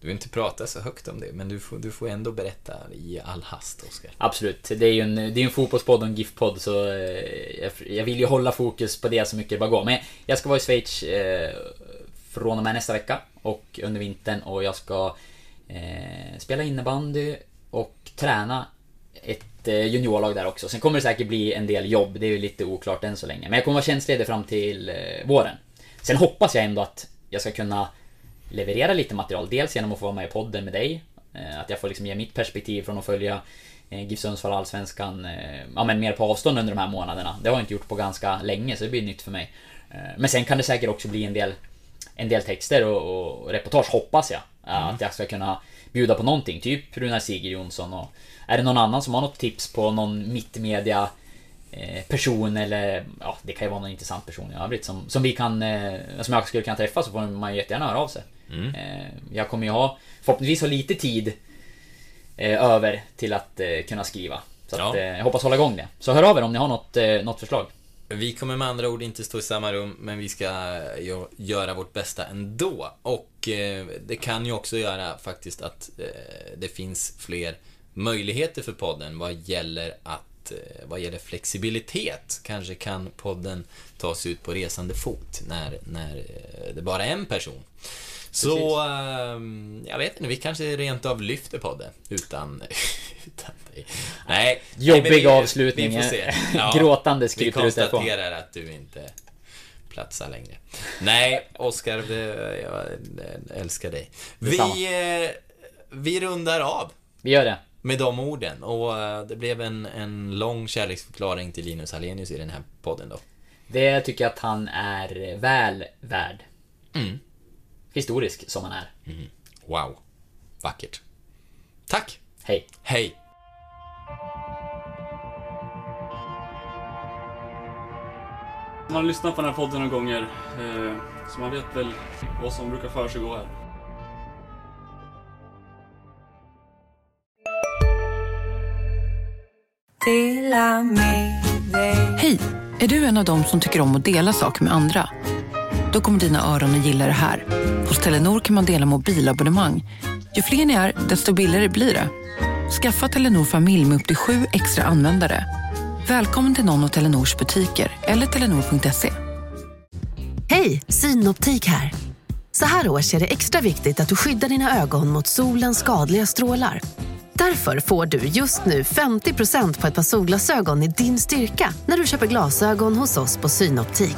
Du vill inte prata så högt om det, men du får, du får ändå berätta i all hast, Oskar. Absolut. Det är ju en, det är en fotbollspodd och en GIF-podd så eh, jag, jag vill ju hålla fokus på det så mycket det bara går. Men jag ska vara i Schweiz eh, från och med nästa vecka och under vintern och jag ska eh, spela innebandy och träna ett eh, juniorlag där också. Sen kommer det säkert bli en del jobb, det är ju lite oklart än så länge. Men jag kommer vara tjänstledig fram till eh, våren. Sen hoppas jag ändå att jag ska kunna leverera lite material. Dels genom att få vara med i podden med dig. Eh, att jag får liksom ge mitt perspektiv från att följa eh, GIF Sundsvall Allsvenskan, eh, ja men mer på avstånd under de här månaderna. Det har jag inte gjort på ganska länge, så det blir nytt för mig. Eh, men sen kan det säkert också bli en del, en del texter och, och reportage, hoppas jag. Mm. Att jag ska kunna bjuda på någonting, typ Runar Sigurd Jonsson och... Är det någon annan som har något tips på någon mittmedia eh, person eller ja, det kan ju vara någon intressant person i övrigt som, som vi kan, eh, som jag skulle kunna träffa så får man ju jättegärna höra av sig. Mm. Eh, jag kommer ju ha, förhoppningsvis ha lite tid över till att kunna skriva. Så ja. att, jag hoppas hålla igång det. Så hör av er om ni har något, något förslag. Vi kommer med andra ord inte stå i samma rum, men vi ska eh, göra vårt bästa ändå. Och eh, det kan ju också göra faktiskt att eh, det finns fler möjligheter för podden vad gäller att eh, vad gäller flexibilitet. Kanske kan podden tas ut på resande fot när, när eh, det bara är en person. Så, ähm, jag vet inte, vi kanske rent av lyfter podden utan, utan dig. Nej. Jobbig nej, vi, avslutning. Vi får se. Ja, Gråtande skriver Vi konstaterar att du inte platsar längre. Nej, Oskar, jag älskar dig. Vi, eh, vi rundar av. Vi gör det. Med de orden. Och eh, det blev en, en lång kärleksförklaring till Linus Hallenius i den här podden då. Det tycker jag att han är väl värd. Mm historisk som han är. Mm. Wow. Vackert. Tack. Hej. Hej. Man har lyssnat på den här podden några gånger, eh, så man vet väl vad som brukar försiggå här. Hej! Är du en av dem som tycker om att dela saker med andra? Då kommer dina öron att gilla det här. Hos Telenor kan man dela mobilabonnemang. Ju fler ni är, desto billigare blir det. Skaffa Telenor familj med upp till sju extra användare. Välkommen till någon av Telenors butiker eller telenor.se. Hej, Synoptik här. Så här års är det extra viktigt att du skyddar dina ögon mot solens skadliga strålar. Därför får du just nu 50% på ett par solglasögon i din styrka när du köper glasögon hos oss på Synoptik.